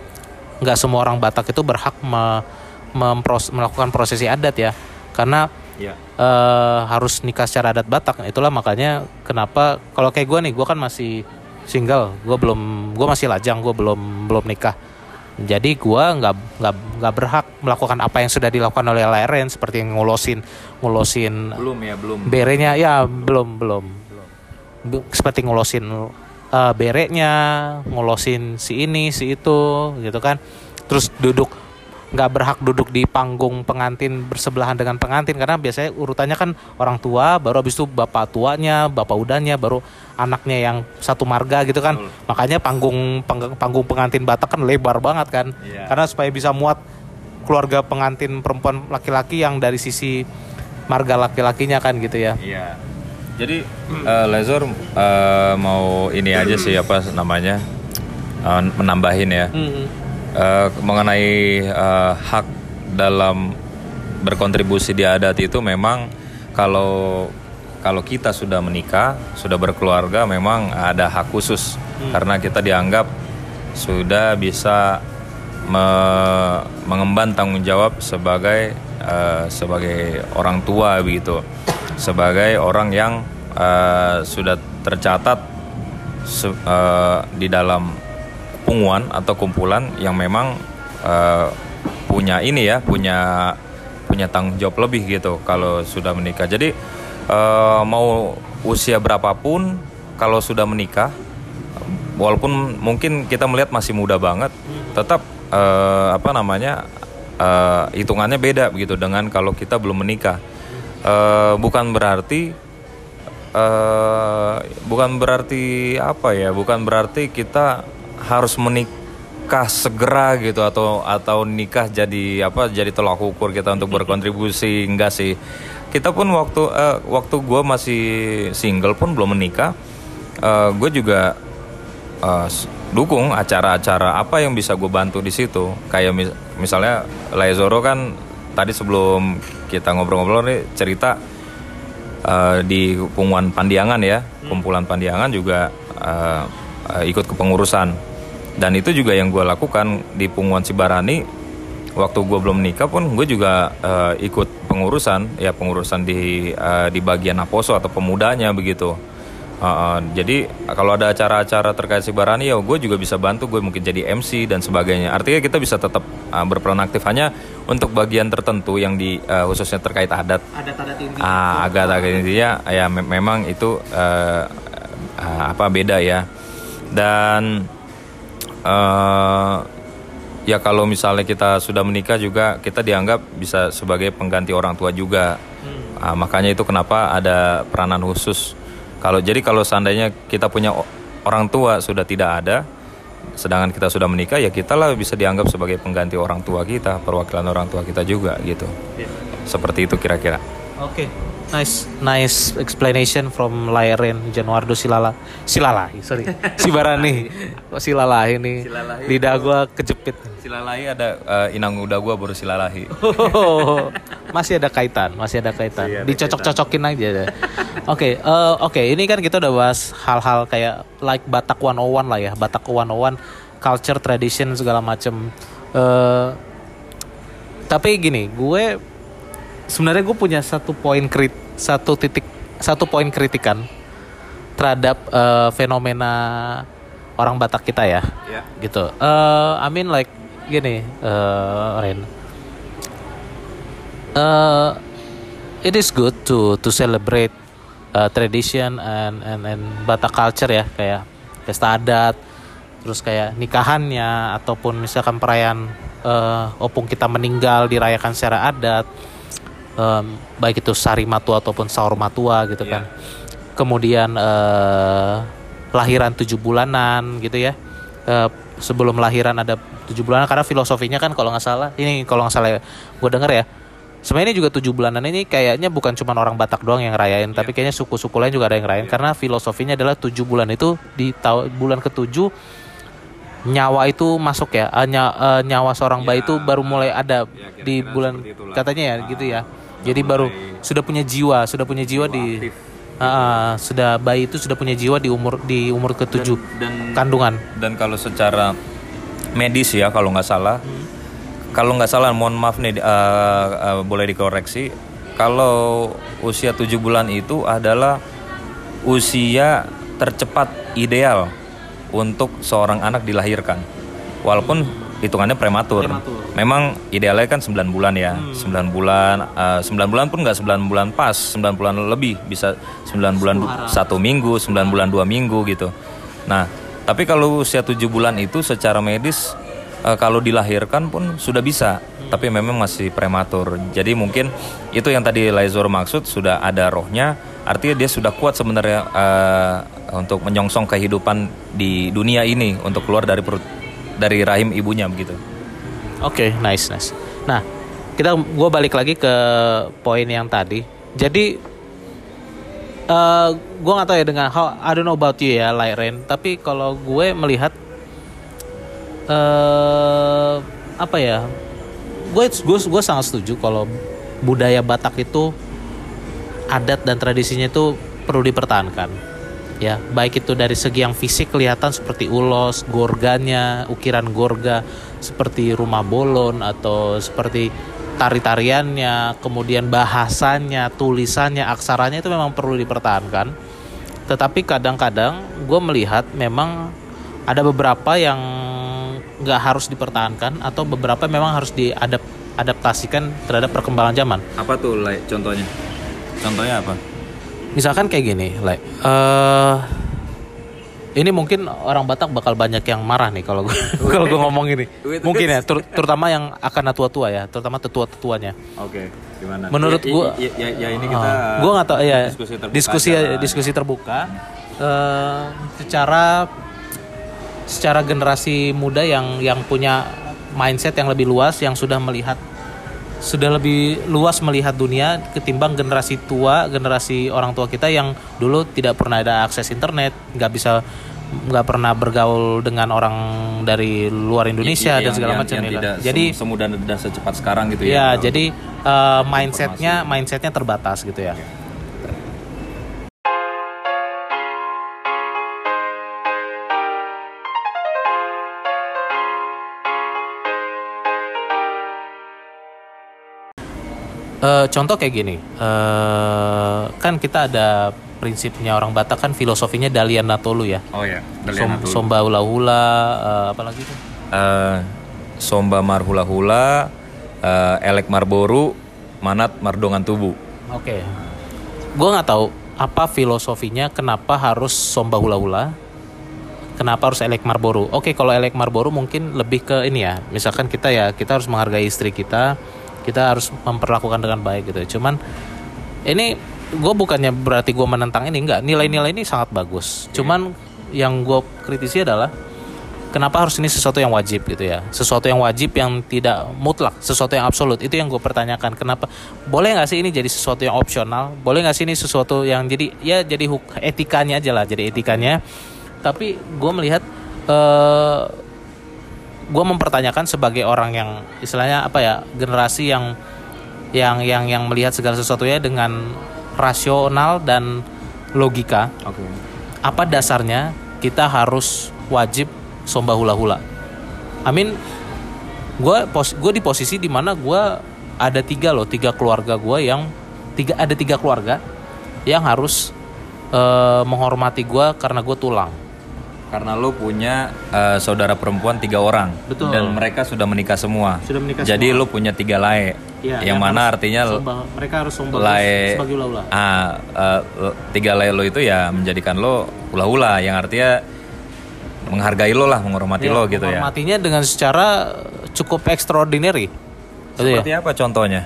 Speaker 1: nggak semua orang Batak itu berhak me- mempros- melakukan prosesi adat ya karena
Speaker 2: Ya.
Speaker 1: eh, harus nikah secara adat Batak. Itulah makanya kenapa kalau kayak gue nih, gue kan masih single, gue belum, gue masih lajang, gue belum belum nikah. Jadi gue nggak nggak nggak berhak melakukan apa yang sudah dilakukan oleh Laren seperti ngulosin ngulosin
Speaker 2: Belum ya, belum.
Speaker 1: berenya ya belum belum Bu- seperti ngulosin eh, berenya ngulosin si ini si itu gitu kan. Terus duduk nggak berhak duduk di panggung pengantin bersebelahan dengan pengantin karena biasanya urutannya kan orang tua baru habis itu bapak tuanya bapak udahnya baru anaknya yang satu marga gitu kan. Makanya panggung panggung, panggung pengantin Batak kan lebar banget kan.
Speaker 2: Iya.
Speaker 1: karena supaya bisa muat keluarga pengantin perempuan laki-laki yang dari sisi marga laki-lakinya kan gitu ya.
Speaker 2: Iya. Jadi eh, Lezor eh, mau ini aja sih apa namanya eh, menambahin ya. Eh, mengenai eh, hak dalam berkontribusi di adat itu memang kalau kalau kita sudah menikah sudah berkeluarga memang ada hak khusus. Karena kita dianggap sudah bisa me- mengemban tanggung jawab sebagai eh, sebagai orang tua begitu sebagai orang yang eh, sudah tercatat se- eh, di dalam punguan atau kumpulan yang memang eh, punya ini ya punya punya tanggung jawab lebih gitu kalau sudah menikah. Jadi eh, mau usia berapapun kalau sudah menikah walaupun mungkin kita melihat masih muda banget tetap eh, apa namanya eh, hitungannya beda begitu dengan kalau kita belum menikah Eh, bukan berarti eh bukan berarti apa ya bukan berarti kita harus menikah segera gitu atau atau nikah jadi apa jadi tolak ukur kita untuk berkontribusi enggak sih. Kita pun waktu eh, waktu gue masih single pun belum menikah gue juga s- dukung acara-acara apa yang bisa gue bantu di situ. Kayak mis- misalnya Laezoro kan tadi sebelum kita ngobrol-ngobrol nih cerita eh, di punguan Pandiangan ya kumpulan Pandiangan juga eh, eh, ikut kepengurusan. Dan itu juga yang gue lakukan di punguan Cibarani waktu gue belum nikah pun gue juga eh, ikut pengurusan ya pengurusan di eh, di bagian Aposo atau pemudanya begitu Uh, uh, jadi kalau ada acara-acara terkait Sibarani ya gue juga bisa bantu gue mungkin jadi MC dan sebagainya. Artinya kita bisa tetap uh, berperan aktif. Hanya untuk bagian tertentu yang di uh, khususnya terkait adat.
Speaker 1: Ada tanda tinggi
Speaker 2: ah agak agak intinya ya me- memang itu uh, uh, apa beda ya. Dan uh, ya kalau misalnya kita sudah menikah juga kita dianggap bisa sebagai pengganti orang tua juga. Ah, makanya itu kenapa ada peranan khusus Kalau jadi kalau seandainya kita punya orang tua sudah tidak ada, sedangkan kita sudah menikah ya kita lah bisa dianggap sebagai pengganti orang tua kita, perwakilan orang tua kita juga gitu. Seperti itu kira-kira.
Speaker 1: Oke, nice, nice explanation from Lairen Januardo Silala, Silalahi, sorry, Sibarani, kok Silalahi nih,
Speaker 2: Silalahi
Speaker 1: lidah gua kejepit.
Speaker 2: Silalahi ada eh, inang udah gua baru silalahi.
Speaker 1: Oh, masih ada kaitan, masih ada kaitan.
Speaker 2: Ada
Speaker 1: Dicocok-cocokin aja. Oke, eh, oke, ini kan kita udah bahas hal-hal kayak like Batak 101 lah ya, Batak 101, culture, tradition segala macem. Eh, tapi gini, gue sebenarnya gue punya satu poin krit, satu titik, satu poin kritikan terhadap eh, fenomena orang Batak kita ya
Speaker 2: Ya.
Speaker 1: gitu. Eh, I mean like gini, eh Ren. Eh, it is good to to celebrate uh, tradition and and and Batak culture ya kayak pesta adat, terus kayak nikahannya ataupun misalkan perayaan eh, opung kita meninggal dirayakan secara adat, Em, baik itu sari matua ataupun sahur matua gitu kan. Kemudian eh, lahiran tujuh bulanan gitu ya. Eh, sebelum lahiran ada tujuh bulanan karena filosofinya kan kalau nggak salah ini kalau nggak salah gue denger ya sebenarnya ini juga tujuh bulanan ini kayaknya bukan cuma orang Batak doang yang ngerayain tapi kayaknya suku-suku lain juga ada yang ngerayain karena filosofinya adalah tujuh bulan itu di tahun bulan ketujuh nyawa itu masuk ya. Eh, nyawa seorang bayi itu baru mulai ada di
Speaker 2: kira-kira
Speaker 1: bulan katanya ya gitu ya jadi baru sudah punya jiwa sudah punya jiwa di Ah, sudah bayi itu sudah punya jiwa di umur di umur ketujuh
Speaker 2: Dan
Speaker 1: kandungan.
Speaker 2: dan kalau secara medis ya kalau nggak salah. Kalau nggak salah mohon maaf nih eh, eh, boleh dikoreksi. Kalau usia tujuh bulan itu adalah usia tercepat ideal untuk seorang anak dilahirkan. Walaupun hitungannya prematur.
Speaker 1: Prematur.
Speaker 2: Memang idealnya kan 9 bulan ya. 9 bulan eh, 9 bulan pun nggak 9 bulan pas, 9 bulan lebih bisa 9 bulan satu minggu, 9 bulan dua minggu gitu. Nah, tapi kalau usia 7 bulan itu secara medis eh, kalau dilahirkan pun sudah bisa, tapi memang masih prematur. Jadi mungkin itu yang tadi Laizor maksud sudah ada rohnya, artinya dia sudah kuat sebenarnya eh, untuk menyongsong kehidupan di dunia ini untuk keluar dari perut dari rahim ibunya begitu.
Speaker 1: Oke, nice, nice. Nah, kita gue balik lagi ke poin yang tadi. Jadi, eh gue nggak tahu ya dengan how I don't know about you ya, like Ren. Tapi kalau gue melihat, eh apa ya? Gue gue sangat setuju kalau budaya Batak itu adat dan tradisinya itu perlu dipertahankan ya baik itu dari segi yang fisik kelihatan seperti ulos gorganya ukiran gorga seperti rumah bolon atau seperti tari-tariannya kemudian bahasanya tulisannya aksaranya itu memang perlu dipertahankan tetapi kadang-kadang gue melihat memang ada beberapa yang nggak harus dipertahankan atau beberapa memang harus diadaptasikan terhadap perkembangan zaman
Speaker 2: Apa tuh contohnya? Contohnya apa?
Speaker 1: Misalkan kayak gini, like, eh ini mungkin orang Batak bakal banyak yang marah nih kalau gue kalau gue ngomong ini. Mungkin ya, ter- terutama yang akan tua-tua ya, terutama tetua-tetuanya.
Speaker 2: Oke, gimana?
Speaker 1: Menurut
Speaker 2: Ya,
Speaker 1: gua-
Speaker 2: ya, ya, ya ini kita
Speaker 1: Ah, gue nggak tahu ya
Speaker 2: diskusi terbuka
Speaker 1: diskusi
Speaker 2: aja
Speaker 1: diskusi terbuka eh, secara secara generasi muda yang yang punya mindset yang lebih luas yang sudah melihat sudah lebih luas melihat dunia ketimbang generasi tua generasi orang tua kita yang dulu tidak pernah ada akses internet nggak bisa nggak pernah bergaul dengan orang dari luar Indonesia
Speaker 2: Iya,
Speaker 1: dan segala
Speaker 2: yang-
Speaker 1: macam
Speaker 2: yang
Speaker 1: ya kan. jadi
Speaker 2: sem- semudah dan secepat sekarang gitu
Speaker 1: ya
Speaker 2: ya.
Speaker 1: jadi eh, mindsetnya mindsetnya terbatas gitu ya Eh, contoh kayak gini, eh, kan kita ada prinsipnya orang Batak kan filosofinya Dalian Natolu ya,
Speaker 2: Oh ya,
Speaker 1: Som, Somba Hula Hula, eh, apa lagi tuh?
Speaker 2: Eh, Somba Marhula Hula, eh, Elek Marboru, Manat Mardongan Tubuh.
Speaker 1: Oke, gue nggak tahu apa filosofinya kenapa harus Somba Hula Hula, kenapa harus Elek Marboru. Oke, kalau Elek Marboru mungkin lebih ke ini ya, misalkan kita ya kita harus menghargai istri kita, kita harus memperlakukan dengan baik gitu. Cuman ini gue bukannya berarti gue menentang ini enggak. Nilai-nilai ini sangat bagus. Cuman yang gue kritisi adalah kenapa harus ini sesuatu yang wajib gitu ya? Sesuatu yang wajib yang tidak mutlak sesuatu yang absolut. Itu yang gue pertanyakan kenapa? Boleh nggak sih ini jadi sesuatu yang opsional? Boleh nggak sih ini sesuatu yang jadi ya jadi etikanya aja lah jadi etikanya. Tapi gue melihat eh gue mempertanyakan sebagai orang yang istilahnya apa ya generasi yang yang yang yang melihat segala sesuatunya dengan rasional dan logika.
Speaker 2: Oke.
Speaker 1: apa dasarnya kita harus wajib somba hula hula Amin gue pos gue di posisi di mana gue ada tiga loh tiga keluarga gue yang tiga ada tiga keluarga yang harus eh, menghormati gue karena gue tulang
Speaker 2: Karena lo punya eh, saudara perempuan tiga orang.
Speaker 1: Betul.
Speaker 2: Dan mereka sudah menikah semua.
Speaker 1: Sudah menikah
Speaker 2: Jadi lo punya tiga lae.
Speaker 1: Iya,
Speaker 2: yang,
Speaker 1: yang
Speaker 2: mana artinya
Speaker 1: Somba- mereka harus somba
Speaker 2: lae
Speaker 1: sebagai hula
Speaker 2: ah eh, tiga lae lo itu ya menjadikan lo hula-hula yang artinya menghargai lo lah, menghormati lo gitu ya.
Speaker 1: menghormatinya dengan secara cukup extraordinary Gitu ya?
Speaker 2: Seperti apa contohnya?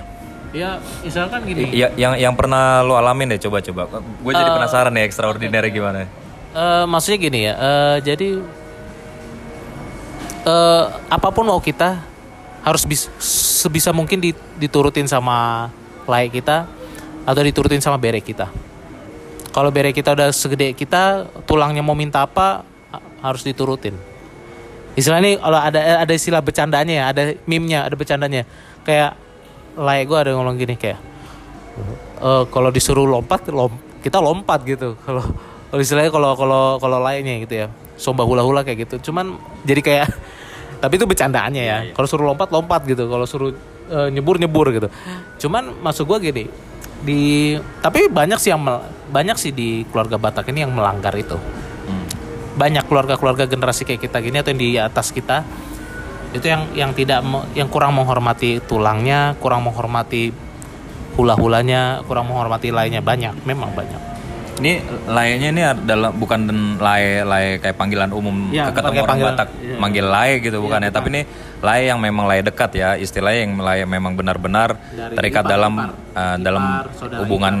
Speaker 1: Ya, misalkan gini.
Speaker 2: Ya, yang yang pernah lo alamin deh coba-coba. Gue jadi penasaran nih extraordinary gimana.
Speaker 1: Eh, maksudnya gini ya. eh, jadi eh, apa pun mau kita harus bis, sebisa mungkin di- diturutin sama layak kita atau diturutin sama bere kita. Kalau bere kita udah segede kita, tulangnya mau minta apa ha- harus diturutin. Istilahnya nih kalau ada ada istilah bercandanya ya, ada meme-nya, ada bercandanya. Kayak layak gue ada ngomong gini kayak eh, kalau disuruh lompat lom, kita lompat gitu kalau kalau istilahnya kalau kalau kalau lainnya gitu ya. Somba hula hula kayak gitu. Cuman jadi kayak tapi itu bercandaannya ya. Kalau suruh lompat lompat gitu. Kalau suruh eh, nyebur nyebur gitu. Cuman maksud gua gini di tapi banyak sih yang mel- banyak sih di keluarga Batak ini yang melanggar itu.
Speaker 2: Hmm.
Speaker 1: banyak keluarga-keluarga generasi kayak kita gini atau yang di atas kita itu yang yang tidak yang kurang menghormati tulangnya kurang menghormati hula-hulanya kurang menghormati lainnya. Banyak memang banyak
Speaker 2: Ini lainnya ini adalah bukan lae lae kayak panggilan umum
Speaker 1: Iya,
Speaker 2: ke ketemu orang
Speaker 1: panggilan-
Speaker 2: Batak
Speaker 1: iya.
Speaker 2: manggil lae gitu bukan ya,
Speaker 1: bukan.
Speaker 2: tapi ini lae yang memang lae dekat ya, istilahnya yang lae memang benar-benar
Speaker 1: Dari
Speaker 2: terikat
Speaker 1: ipar,
Speaker 2: dalam
Speaker 1: ipar.
Speaker 2: uh, dalam
Speaker 1: Ipar,
Speaker 2: hubungan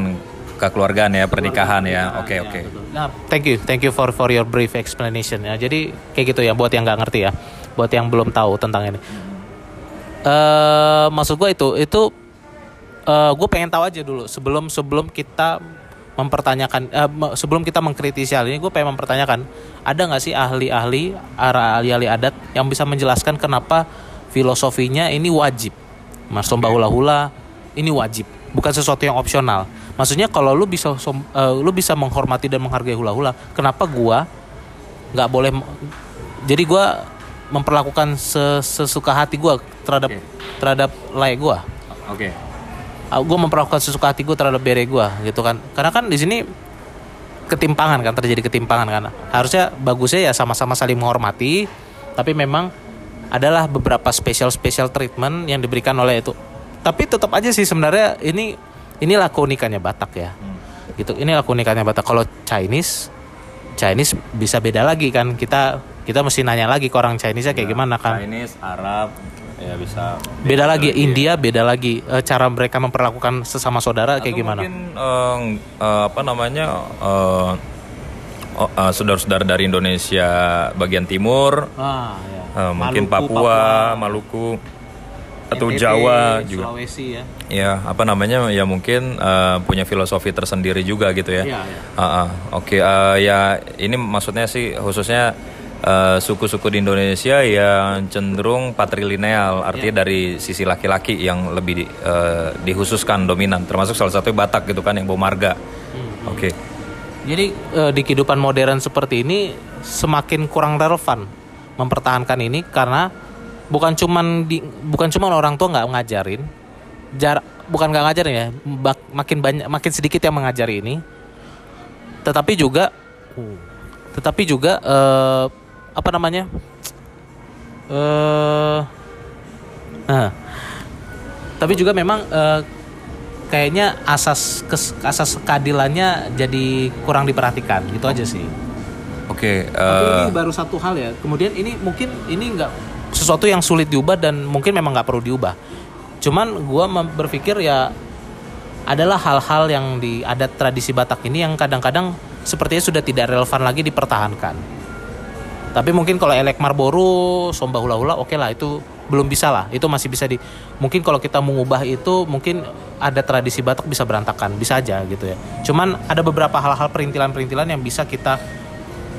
Speaker 2: kekeluargaan ya, pernikahan ya. Oke, oke.
Speaker 1: Nah, thank you, thank you for for your brief explanation ya. Jadi kayak gitu ya buat yang nggak ngerti ya, buat yang belum tahu tentang ini. Eh, maksud gue itu itu gue pengen tahu aja dulu sebelum sebelum kita mempertanyakan eh, me- sebelum kita mengkritisi hal ini gue pengen mempertanyakan ada nggak sih ahli-ahli ahli-ahli adat yang bisa menjelaskan kenapa filosofinya ini wajib mas hula hula ini wajib bukan sesuatu yang opsional maksudnya kalau lu bisa eh, lu bisa menghormati dan menghargai hula hula kenapa gua nggak boleh jadi gua memperlakukan se- sesuka hati gua terhadap
Speaker 2: Oke.
Speaker 1: terhadap layak gua
Speaker 2: Oke.
Speaker 1: Gue memperlakukan sesuka hati gue terhadap bere gue gitu kan. Karena kan di sini ketimpangan kan terjadi ketimpangan kan. Harusnya bagusnya ya sama-sama saling menghormati tapi memang adalah beberapa special special treatment yang diberikan oleh itu. Tapi tetap aja sih sebenarnya ini inilah keunikannya Batak ya. Gitu inilah keunikannya Batak. Kalau Chinese Chinese bisa beda lagi kan. Kita kita mesti nanya lagi ke orang Chinese nya kayak gimana kan
Speaker 2: Chinese, Arab, ya bisa.
Speaker 1: beda lagi India beda lagi Eh, cara mereka memperlakukan sesama saudara kayak
Speaker 2: Atau
Speaker 1: gimana
Speaker 2: Mungkin eh, eh, apa namanya eh, oh, eh, saudara-saudara dari Indonesia bagian timur,
Speaker 1: Ah, ya.
Speaker 2: eh, mungkin
Speaker 1: Maluku,
Speaker 2: Papua, Maluku, atau
Speaker 1: NTT,
Speaker 2: Jawa juga.
Speaker 1: Sulawesi ya.
Speaker 2: Ya, apa namanya? Ya mungkin eh, punya filosofi tersendiri juga gitu ya.
Speaker 1: Iya, iya.
Speaker 2: Ah, ah. Oke, eh, ya ini maksudnya sih khususnya eh, suku-suku di Indonesia yang cenderung patrilineal, artinya dari sisi laki-laki yang lebih di- eh, dikhususkan dominan, termasuk salah satu Batak gitu kan yang bawa marga. Oke.
Speaker 1: Jadi eh, di kehidupan modern seperti ini semakin kurang relevan mempertahankan ini karena bukan cuman di bukan cuman orang tua nggak ngajarin, jarak bukan nggak ngajarin ya, bak- makin banyak makin sedikit yang mengajari ini, tetapi juga tetapi juga eh, apa namanya eh nah, tapi juga memang eh, kayaknya asas kes- asas keadilannya jadi kurang diperhatikan gitu aja sih.
Speaker 2: Oke,
Speaker 1: Tapi
Speaker 2: eh,
Speaker 1: ini baru satu hal ya. Kemudian ini mungkin ini nggak sesuatu yang sulit diubah dan mungkin memang nggak perlu diubah. Cuman gua mem- berpikir ya adalah hal-hal yang di adat tradisi Batak ini yang kadang-kadang sepertinya sudah tidak relevan lagi dipertahankan. Tapi mungkin kalau elek marboru, somba hula-hula oke lah itu belum bisa lah. Itu masih bisa di mungkin kalau kita mengubah itu mungkin ada tradisi Batak bisa berantakan, bisa aja gitu ya. Cuman ada beberapa hal-hal perintilan-perintilan yang bisa kita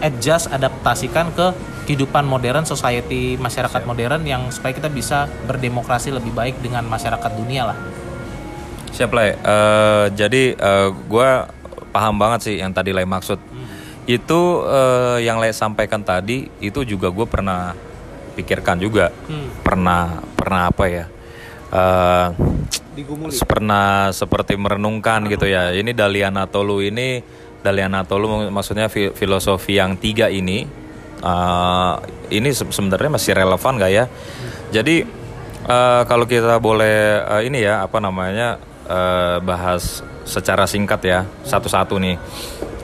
Speaker 1: adjust adaptasikan ke kehidupan modern society masyarakat modern yang supaya kita bisa berdemokrasi lebih baik dengan masyarakat dunia lah.
Speaker 2: Siap lah. Uh, jadi uh, gue paham banget sih yang tadi Lai maksud. Itu uh, yang Lai sampaikan tadi itu juga gue pernah pikirkan juga. Hmm. Pernah pernah apa ya? Uh, pernah seperti merenungkan gitu ya. Ini Daliana Tolu ini Daliana Tolu maksudnya filosofi yang tiga ini uh, ini sebenarnya masih relevan gak ya? Hmm. Jadi uh, kalau kita boleh uh, ini ya apa namanya uh, bahas secara singkat ya satu-satu nih.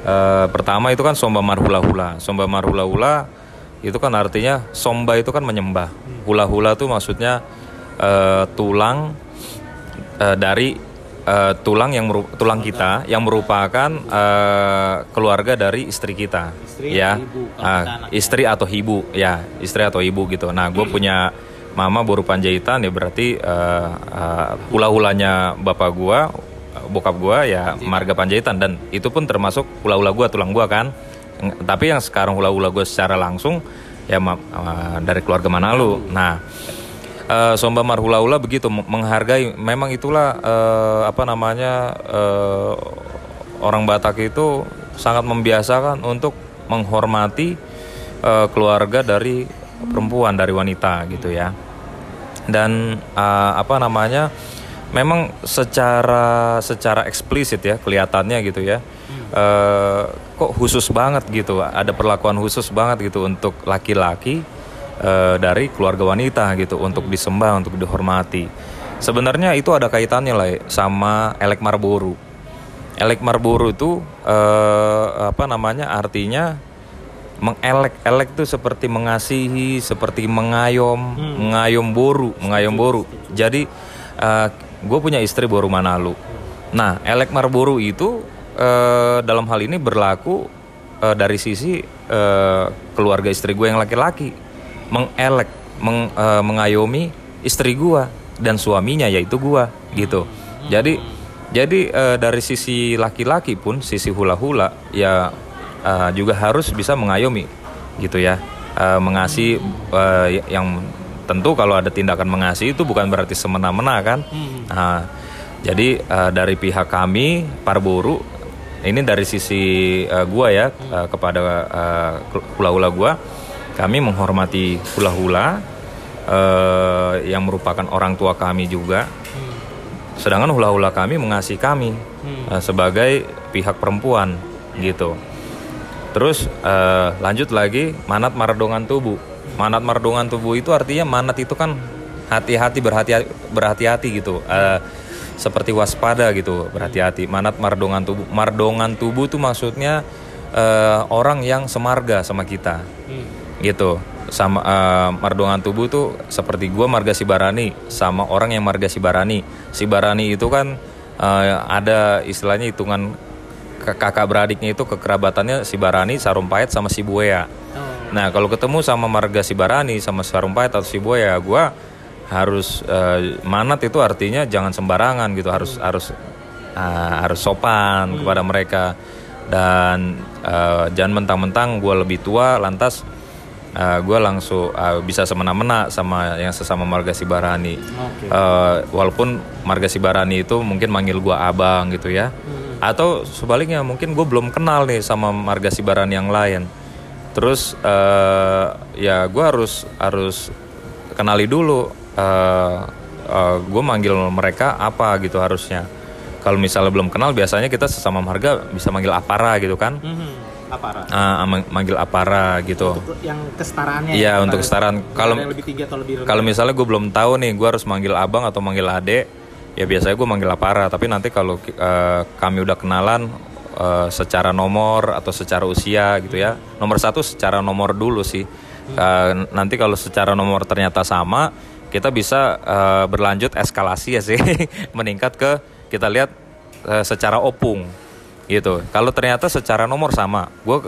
Speaker 2: Uh, pertama itu kan somba marhula-hula. Somba marhula-hula itu kan artinya somba itu kan menyembah. Hula-hula itu maksudnya uh, tulang uh, dari uh, tulang yang tulang kita yang merupakan uh, keluarga dari istri kita. Istri ya. Ibu, uh, istri atau ibu ya, istri atau ibu gitu. Nah, gue punya mama baru panjaitan ya berarti uh, uh, hula-hulanya bapak gua bokap gua ya marga panjaitan. Dan itu pun termasuk hula-hula gua tulang gua kan. Tapi yang sekarang hula-hula gua secara langsung ya uh, dari keluarga Manalu nah uh, Somba Marhula-hula begitu menghargai memang itulah uh, apa namanya uh, orang Batak itu sangat membiasakan untuk menghormati uh, keluarga dari perempuan dari wanita gitu ya. Dan uh, apa namanya memang secara secara eksplisit ya kelihatannya gitu ya hmm. uh, kok khusus banget gitu ada perlakuan khusus banget gitu untuk laki-laki uh, dari keluarga wanita gitu untuk hmm. disembah untuk dihormati sebenarnya itu ada kaitannya lah sama elek marburu elek marburu itu uh, apa namanya artinya mengelek-elek itu seperti mengasihi, seperti mengayom, hmm. mengayom boru, mengayom boru. Jadi uh, gue punya istri boru Manalu. Nah, elek marboru itu uh, dalam hal ini berlaku uh, dari sisi uh, keluarga istri gue yang laki-laki, mengelek, meng, uh, mengayomi istri gue dan suaminya yaitu gue, gitu. Jadi jadi uh, dari sisi laki-laki pun sisi hula-hula ya uh, juga harus bisa mengayomi gitu ya uh, mengasihi uh, yang tentu kalau ada tindakan mengasihi itu bukan berarti semena-mena kan hmm. uh, jadi uh, dari pihak kami Parburu ini dari sisi uh, gua ya uh, kepada uh, hula-hula gua kami menghormati hula-hula uh, yang merupakan orang tua kami juga hmm. sedangkan hula-hula kami mengasihi kami hmm. uh, sebagai pihak perempuan gitu Terus uh, lanjut lagi manat mardongan tubuh. Manat mardongan tubuh itu artinya manat itu kan hati-hati berhati berhati-hati gitu. Uh, seperti waspada gitu, berhati-hati. Manat mardongan tubuh. Mardongan tubuh itu maksudnya uh, orang yang semarga sama kita. Hmm. Gitu. Sama uh, mardongan tubuh tuh seperti gua marga Sibarani sama orang yang marga Sibarani. Sibarani itu kan uh, ada istilahnya hitungan kakak beradiknya itu kekerabatannya si Barani, Sarumpait sama si Buaya. Oh. Nah kalau ketemu sama marga si Barani sama Sarumpait atau si Buaya, gue harus uh, manat itu artinya jangan sembarangan gitu, harus hmm. harus uh, harus sopan hmm. kepada mereka dan uh, jangan mentang-mentang gue lebih tua lantas uh, gue langsung uh, bisa semena-mena sama yang sesama marga Sibarani. Okay. Uh, walaupun marga Sibarani itu mungkin manggil gue abang gitu ya. Hmm atau sebaliknya mungkin gue belum kenal nih sama marga sibaran yang lain terus uh, ya gue harus harus kenali dulu uh, uh, eh, gue manggil mereka apa gitu harusnya kalau misalnya belum kenal biasanya kita sesama marga bisa manggil apara gitu kan mm-hmm. Apara. Uh, manggil apara gitu.
Speaker 1: Untuk yang kesetaraannya.
Speaker 2: Iya, ya, untuk kesetaraan. Kalau kalau misalnya gue belum tahu nih, gue harus manggil abang atau manggil adek ya biasanya gue manggil Apara tapi nanti kalau uh, kami udah kenalan uh, secara nomor atau secara usia gitu ya nomor satu secara nomor dulu sih uh, nanti kalau secara nomor ternyata sama kita bisa uh, berlanjut eskalasi ya sih meningkat ke kita lihat eh, secara opung gitu. Kalau ternyata secara nomor sama, gue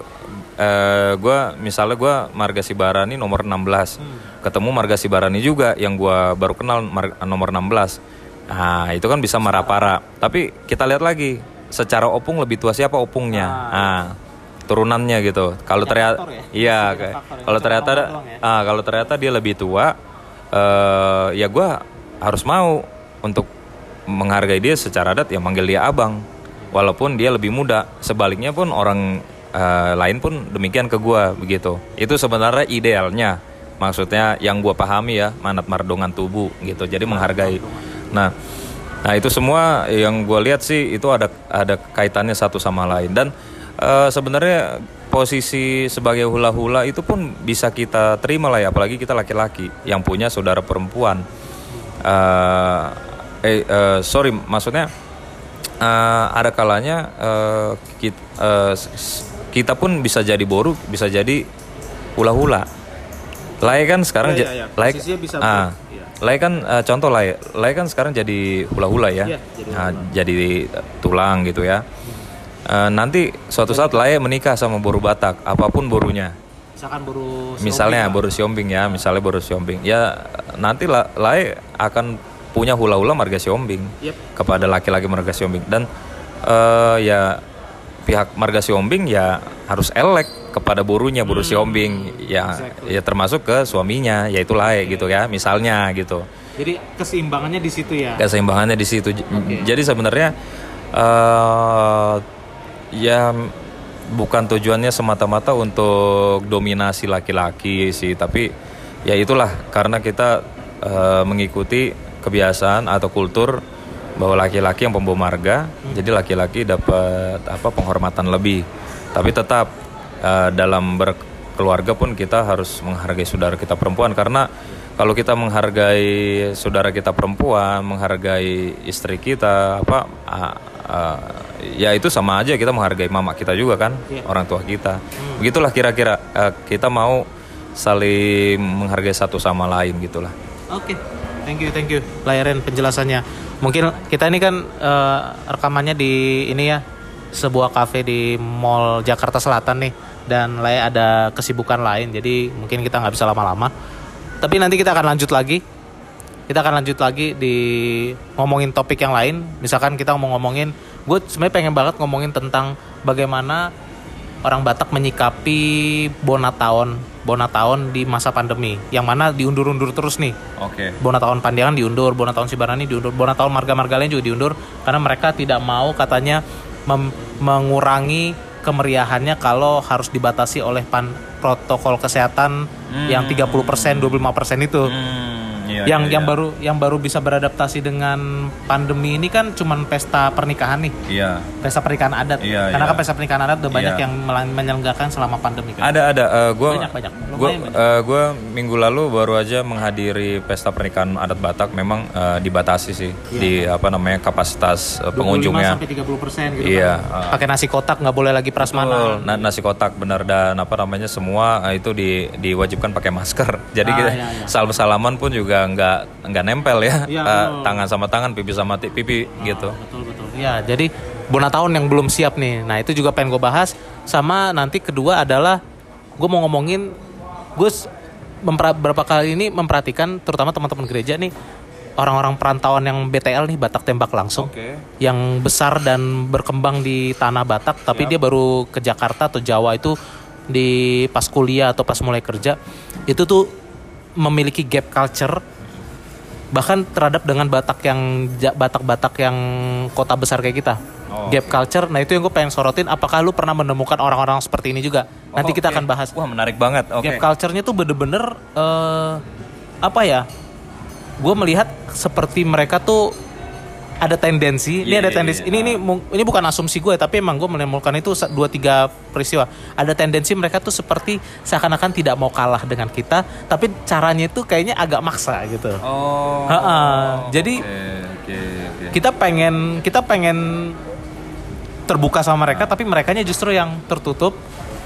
Speaker 2: eh, gua misalnya gue Marga Sibarani nomor 16, ketemu Marga Sibarani juga yang gue baru kenal nomor 16. Nah itu kan bisa marah-para. Tapi kita lihat lagi, secara opung lebih tua siapa opungnya? Ah, turunannya gitu. Kalau ternyata,
Speaker 1: ya?
Speaker 2: iya, kayak-
Speaker 1: ya,
Speaker 2: kalau ternyata,
Speaker 1: ya?
Speaker 2: ah, kalau ternyata dia lebih tua, eh ya gue harus mau untuk menghargai dia secara adat ya manggil dia abang. Walaupun dia lebih muda. Sebaliknya pun orang eh, lain pun demikian ke gua begitu. Itu sebenarnya idealnya. Maksudnya yang gua pahami ya manat mardongan tubuh gitu. Jadi menghargai. nah nah itu semua yang gua lihat sih itu ada ada kaitannya satu sama lain. Dan eh, sebenarnya posisi sebagai hula-hula itu pun bisa kita terima lah ya apalagi kita laki-laki yang punya saudara perempuan. Eh eh eh, sorry maksudnya eh, ada kalanya eh, kita, kita pun bisa jadi boru bisa jadi hula-hula. Lai kan sekarang
Speaker 1: Iya, iya, iya.
Speaker 2: Lai-
Speaker 1: Posisinya bisa
Speaker 2: ah, Lai kan eh, contoh Lai. Lai kan sekarang jadi hula-hula ya.
Speaker 1: Iya, jadi
Speaker 2: Nah, jadi tulang gitu ya. Eh, nanti suatu saat Lai menikah sama boru Batak apa pun borunya.
Speaker 1: Misalkan baru
Speaker 2: misalnya boru siombing ya misalnya boru siombing. Ya nanti La- Lai akan punya hula-hula marga siombing
Speaker 1: Yep.
Speaker 2: kepada laki-laki marga siombing. Dan eh, ya pihak marga siombing ya harus elek kepada borunya boru siombing. Ya ya termasuk ke suaminya yaitu Lai gitu ya misalnya gitu.
Speaker 1: Jadi keseimbangannya di situ ya.
Speaker 2: keseimbangannya di situ. J- jadi sebenarnya eh ya bukan tujuannya semata-mata untuk dominasi laki-laki sih tapi ya itulah karena kita eh, mengikuti kebiasaan atau kultur bahwa laki-laki yang pembawa marga jadi laki-laki dapat apa penghormatan lebih. Tapi tetap eh, dalam berkeluarga pun kita harus menghargai saudara kita perempuan karena kalau kita menghargai saudara kita perempuan, menghargai istri kita, apa, ah, ah, ya itu sama aja kita menghargai mama kita juga kan, orang tua kita. Begitulah kira-kira eh, kita mau saling menghargai satu sama lain gitulah.
Speaker 1: Oke, thank you, thank you, Layaren penjelasannya. Mungkin kita ini kan eh, rekamannya di ini ya sebuah kafe di Mall Jakarta Selatan nih, dan Lay ada kesibukan lain, jadi mungkin kita nggak bisa lama-lama. Tapi nanti kita akan lanjut lagi. Kita akan lanjut lagi di ngomongin topik yang lain. Misalkan kita mau ngomongin, gue sebenarnya pengen banget ngomongin tentang bagaimana orang Batak menyikapi Bonataon, Bonataon di masa pandemi, yang mana diundur-undur terus nih.
Speaker 2: Oke.
Speaker 1: Bonataon Pandiangan diundur, Bonataon Sibarani diundur, Bonataon marga-marga lain juga diundur karena mereka tidak mau katanya mengurangi kemeriahannya kalau harus dibatasi oleh pan protokol kesehatan yang 30% 25% itu.
Speaker 2: Iya,
Speaker 1: yang yang baru yang baru bisa beradaptasi dengan pandemi ini kan cuman pesta pernikahan nih.
Speaker 2: Iya.
Speaker 1: Pesta pernikahan adat.
Speaker 2: Iya,
Speaker 1: Karena
Speaker 2: iya.
Speaker 1: kan pesta pernikahan adat udah banyak
Speaker 2: Iya.
Speaker 1: yang menyelenggarakan selama pandemi kan.
Speaker 2: Ada ada. Eh, gua
Speaker 1: Banyak, banyak.
Speaker 2: Gua,
Speaker 1: banyak.
Speaker 2: eh, gua minggu lalu baru aja menghadiri pesta pernikahan adat Batak. Memang eh, dibatasi sih di apa namanya kapasitas
Speaker 1: 25
Speaker 2: pengunjungnya.
Speaker 1: sampai 30% gitu
Speaker 2: Iya,
Speaker 1: kan. Pakai nasi kotak nggak boleh lagi prasmanan.
Speaker 2: Na- nasi kotak benar dan apa namanya semua eh, itu di, diwajibkan pakai masker. Jadi
Speaker 1: Ah,
Speaker 2: kita
Speaker 1: iya, iya.
Speaker 2: salam salaman pun juga nggak nggak nempel ya, Eh,
Speaker 1: betul.
Speaker 2: tangan sama tangan, pipi sama pipi gitu.
Speaker 1: Betul betul. Ya, jadi Bonataon yang belum siap nih. Nah, itu juga pengen gue bahas. Sama nanti kedua adalah gue mau ngomongin gue beberapa kali ini memperhatikan terutama teman-teman gereja nih orang-orang perantauan yang BTL nih Batak tembak langsung
Speaker 2: Oke.
Speaker 1: yang besar dan berkembang di tanah Batak tapi dia baru ke Jakarta atau Jawa itu di pas kuliah atau pas mulai kerja itu tuh memiliki gap culture bahkan terhadap dengan Batak yang Batak-Batak yang kota besar kayak kita
Speaker 2: Oh,
Speaker 1: gap culture nah itu yang gue pengen sorotin apakah lu pernah menemukan orang-orang seperti ini juga nanti
Speaker 2: Oh,
Speaker 1: kita
Speaker 2: oke.
Speaker 1: akan bahas
Speaker 2: Wah menarik banget. Oke.
Speaker 1: gap culture-nya tuh bener-bener eh, apa ya? Gue melihat seperti mereka tuh ada tendensi. ini
Speaker 2: Iya,
Speaker 1: ada
Speaker 2: iya,
Speaker 1: tendensi.
Speaker 2: iya.
Speaker 1: Ini ini ini bukan asumsi gue, tapi emang gue menemukan itu dua tiga peristiwa. Ada tendensi mereka tuh seperti seakan-akan tidak mau kalah dengan kita, tapi caranya itu kayaknya agak maksa gitu.
Speaker 2: Oh.
Speaker 1: Ha-ha. Jadi-
Speaker 2: Oke, oke, oke.
Speaker 1: Kita pengen kita pengen terbuka sama mereka, tapi mereka justru yang tertutup.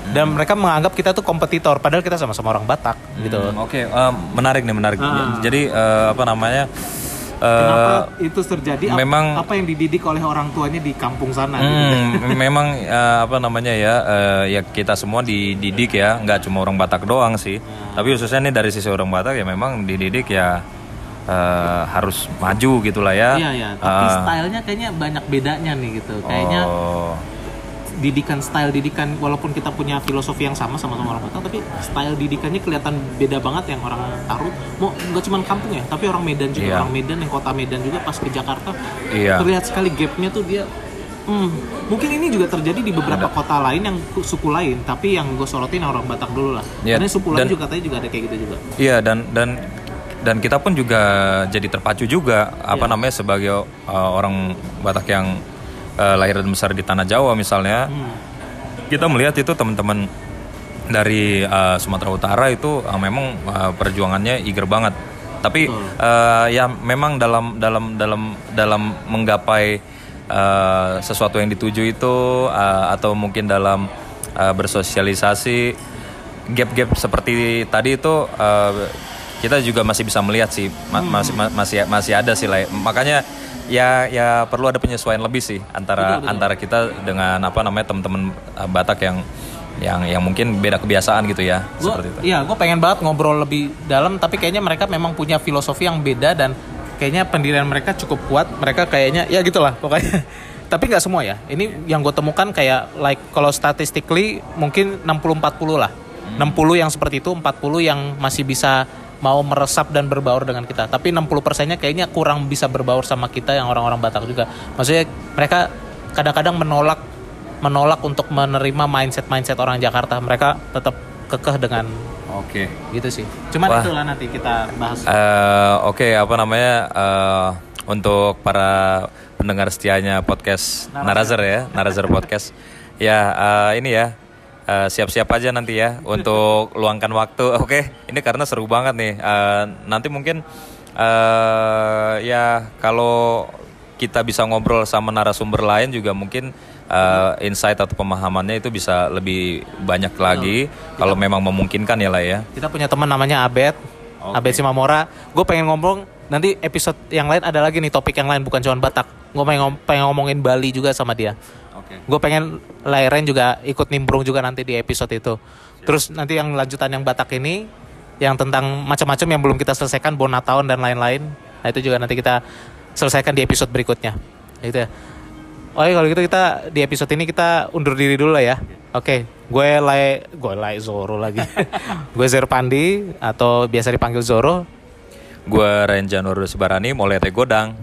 Speaker 1: Dan mereka menganggap kita tuh kompetitor, padahal kita sama-sama orang Batak gitu.
Speaker 2: Hmm, Oke, eh, menarik nih menarik.
Speaker 1: Ah.
Speaker 2: Jadi eh, apa namanya?
Speaker 1: Kenapa itu terjadi?
Speaker 2: Memang-
Speaker 1: apa yang dididik oleh orang tuanya di kampung sana? gitu.
Speaker 2: Hmm, memang eh, apa namanya ya eh, ya kita semua dididik ya nggak cuma orang Batak doang sih tapi khususnya nih dari sisi orang Batak ya memang dididik ya eh, harus maju gitulah ya
Speaker 1: Iya ya, tapi
Speaker 2: Ah.
Speaker 1: stylenya kayaknya banyak bedanya nih gitu. Kayaknya
Speaker 2: oh,
Speaker 1: didikan style didikan walaupun kita punya filosofi yang sama sama sama orang Batak tapi style didikannya kelihatan beda banget yang orang Tarut mau nggak cuma kampung ya tapi orang Medan juga
Speaker 2: Iya.
Speaker 1: orang Medan yang kota Medan juga pas ke Jakarta
Speaker 2: Iya.
Speaker 1: terlihat sekali gapnya tuh dia hmm, mungkin ini juga terjadi di beberapa kota lain yang ku- suku lain tapi yang gue sorotin orang Batak dulu lah
Speaker 2: Iya,
Speaker 1: karena suku lain
Speaker 2: dan-
Speaker 1: juga katanya juga ada kayak gitu juga
Speaker 2: Iya dan dan dan kita pun juga jadi terpacu juga apa
Speaker 1: Iya.
Speaker 2: namanya sebagai uh, orang Batak yang uh, lahir dan besar di tanah Jawa misalnya.
Speaker 1: Hmm.
Speaker 2: kita melihat itu teman-teman dari uh, Sumatera Utara itu uh, memang uh, perjuangannya eager banget. Tapi uh, ya memang dalam dalam dalam dalam menggapai uh, sesuatu yang dituju itu uh, atau mungkin dalam uh, bersosialisasi gap-gap seperti tadi itu uh, kita juga masih bisa melihat sih. Ma- masih ma- masih masih ada sih lah ya. makanya ya ya perlu ada penyesuaian lebih sih antara antara kita dengan apa namanya teman-teman uh, Batak yang yang yang mungkin beda kebiasaan gitu ya
Speaker 1: Gua,
Speaker 2: seperti itu
Speaker 1: Iya, gue pengen banget ngobrol lebih dalam, tapi kayaknya mereka memang punya filosofi yang beda dan kayaknya pendirian mereka cukup kuat. Mereka kayaknya ya gitulah pokoknya. tapi nggak semua ya. Ini yang gue temukan kayak like kalau statistically mungkin 60-40 lah. 60 yang seperti itu, 40 yang masih bisa mau meresap dan berbaur dengan kita. Tapi 60 persennya kayaknya kurang bisa berbaur sama kita yang orang-orang Batak juga. Maksudnya mereka kadang-kadang menolak menolak untuk menerima mindset mindset orang Jakarta. Mereka tetap kekeh dengan
Speaker 2: oke
Speaker 1: gitu sih. Cuman
Speaker 2: Wah.
Speaker 1: itulah nanti kita bahas.
Speaker 2: Eh, Oke, apa namanya eh, untuk para pendengar setianya podcast Narazer ya, Narazer podcast. Ya eh, ini ya eh, siap-siap aja nanti ya untuk luangkan waktu. Oke, ini karena seru banget nih. Eh, nanti mungkin eh ya kalau kita bisa ngobrol sama narasumber lain juga mungkin eh, insight atau pemahamannya itu bisa lebih banyak lagi kalau memang memungkinkan ya lah ya.
Speaker 1: Kita punya teman namanya Abed. Abed Simamora. Gue pengen ngomong nanti episode yang lain ada lagi nih topik yang lain bukan cuma Batak. Gue pengen, ngom- pengen ngomongin Bali juga sama dia.
Speaker 2: Oke.
Speaker 1: Gue pengen Lairen juga ikut nimbrung juga nanti di episode itu. Terus nanti yang lanjutan yang Batak ini yang tentang macam-macam yang belum kita selesaikan Bonatown dan lain-lain. Nah itu juga nanti kita selesaikan di episode berikutnya. Gitu ya. Oke kalau gitu kita di episode ini kita undur diri dulu lah ya. Oke, gue Lai gue Lai Zoro lagi. gue Zer Pandi atau biasa dipanggil Zoro.
Speaker 2: Gue Renjan Sibarani, mulai Godang.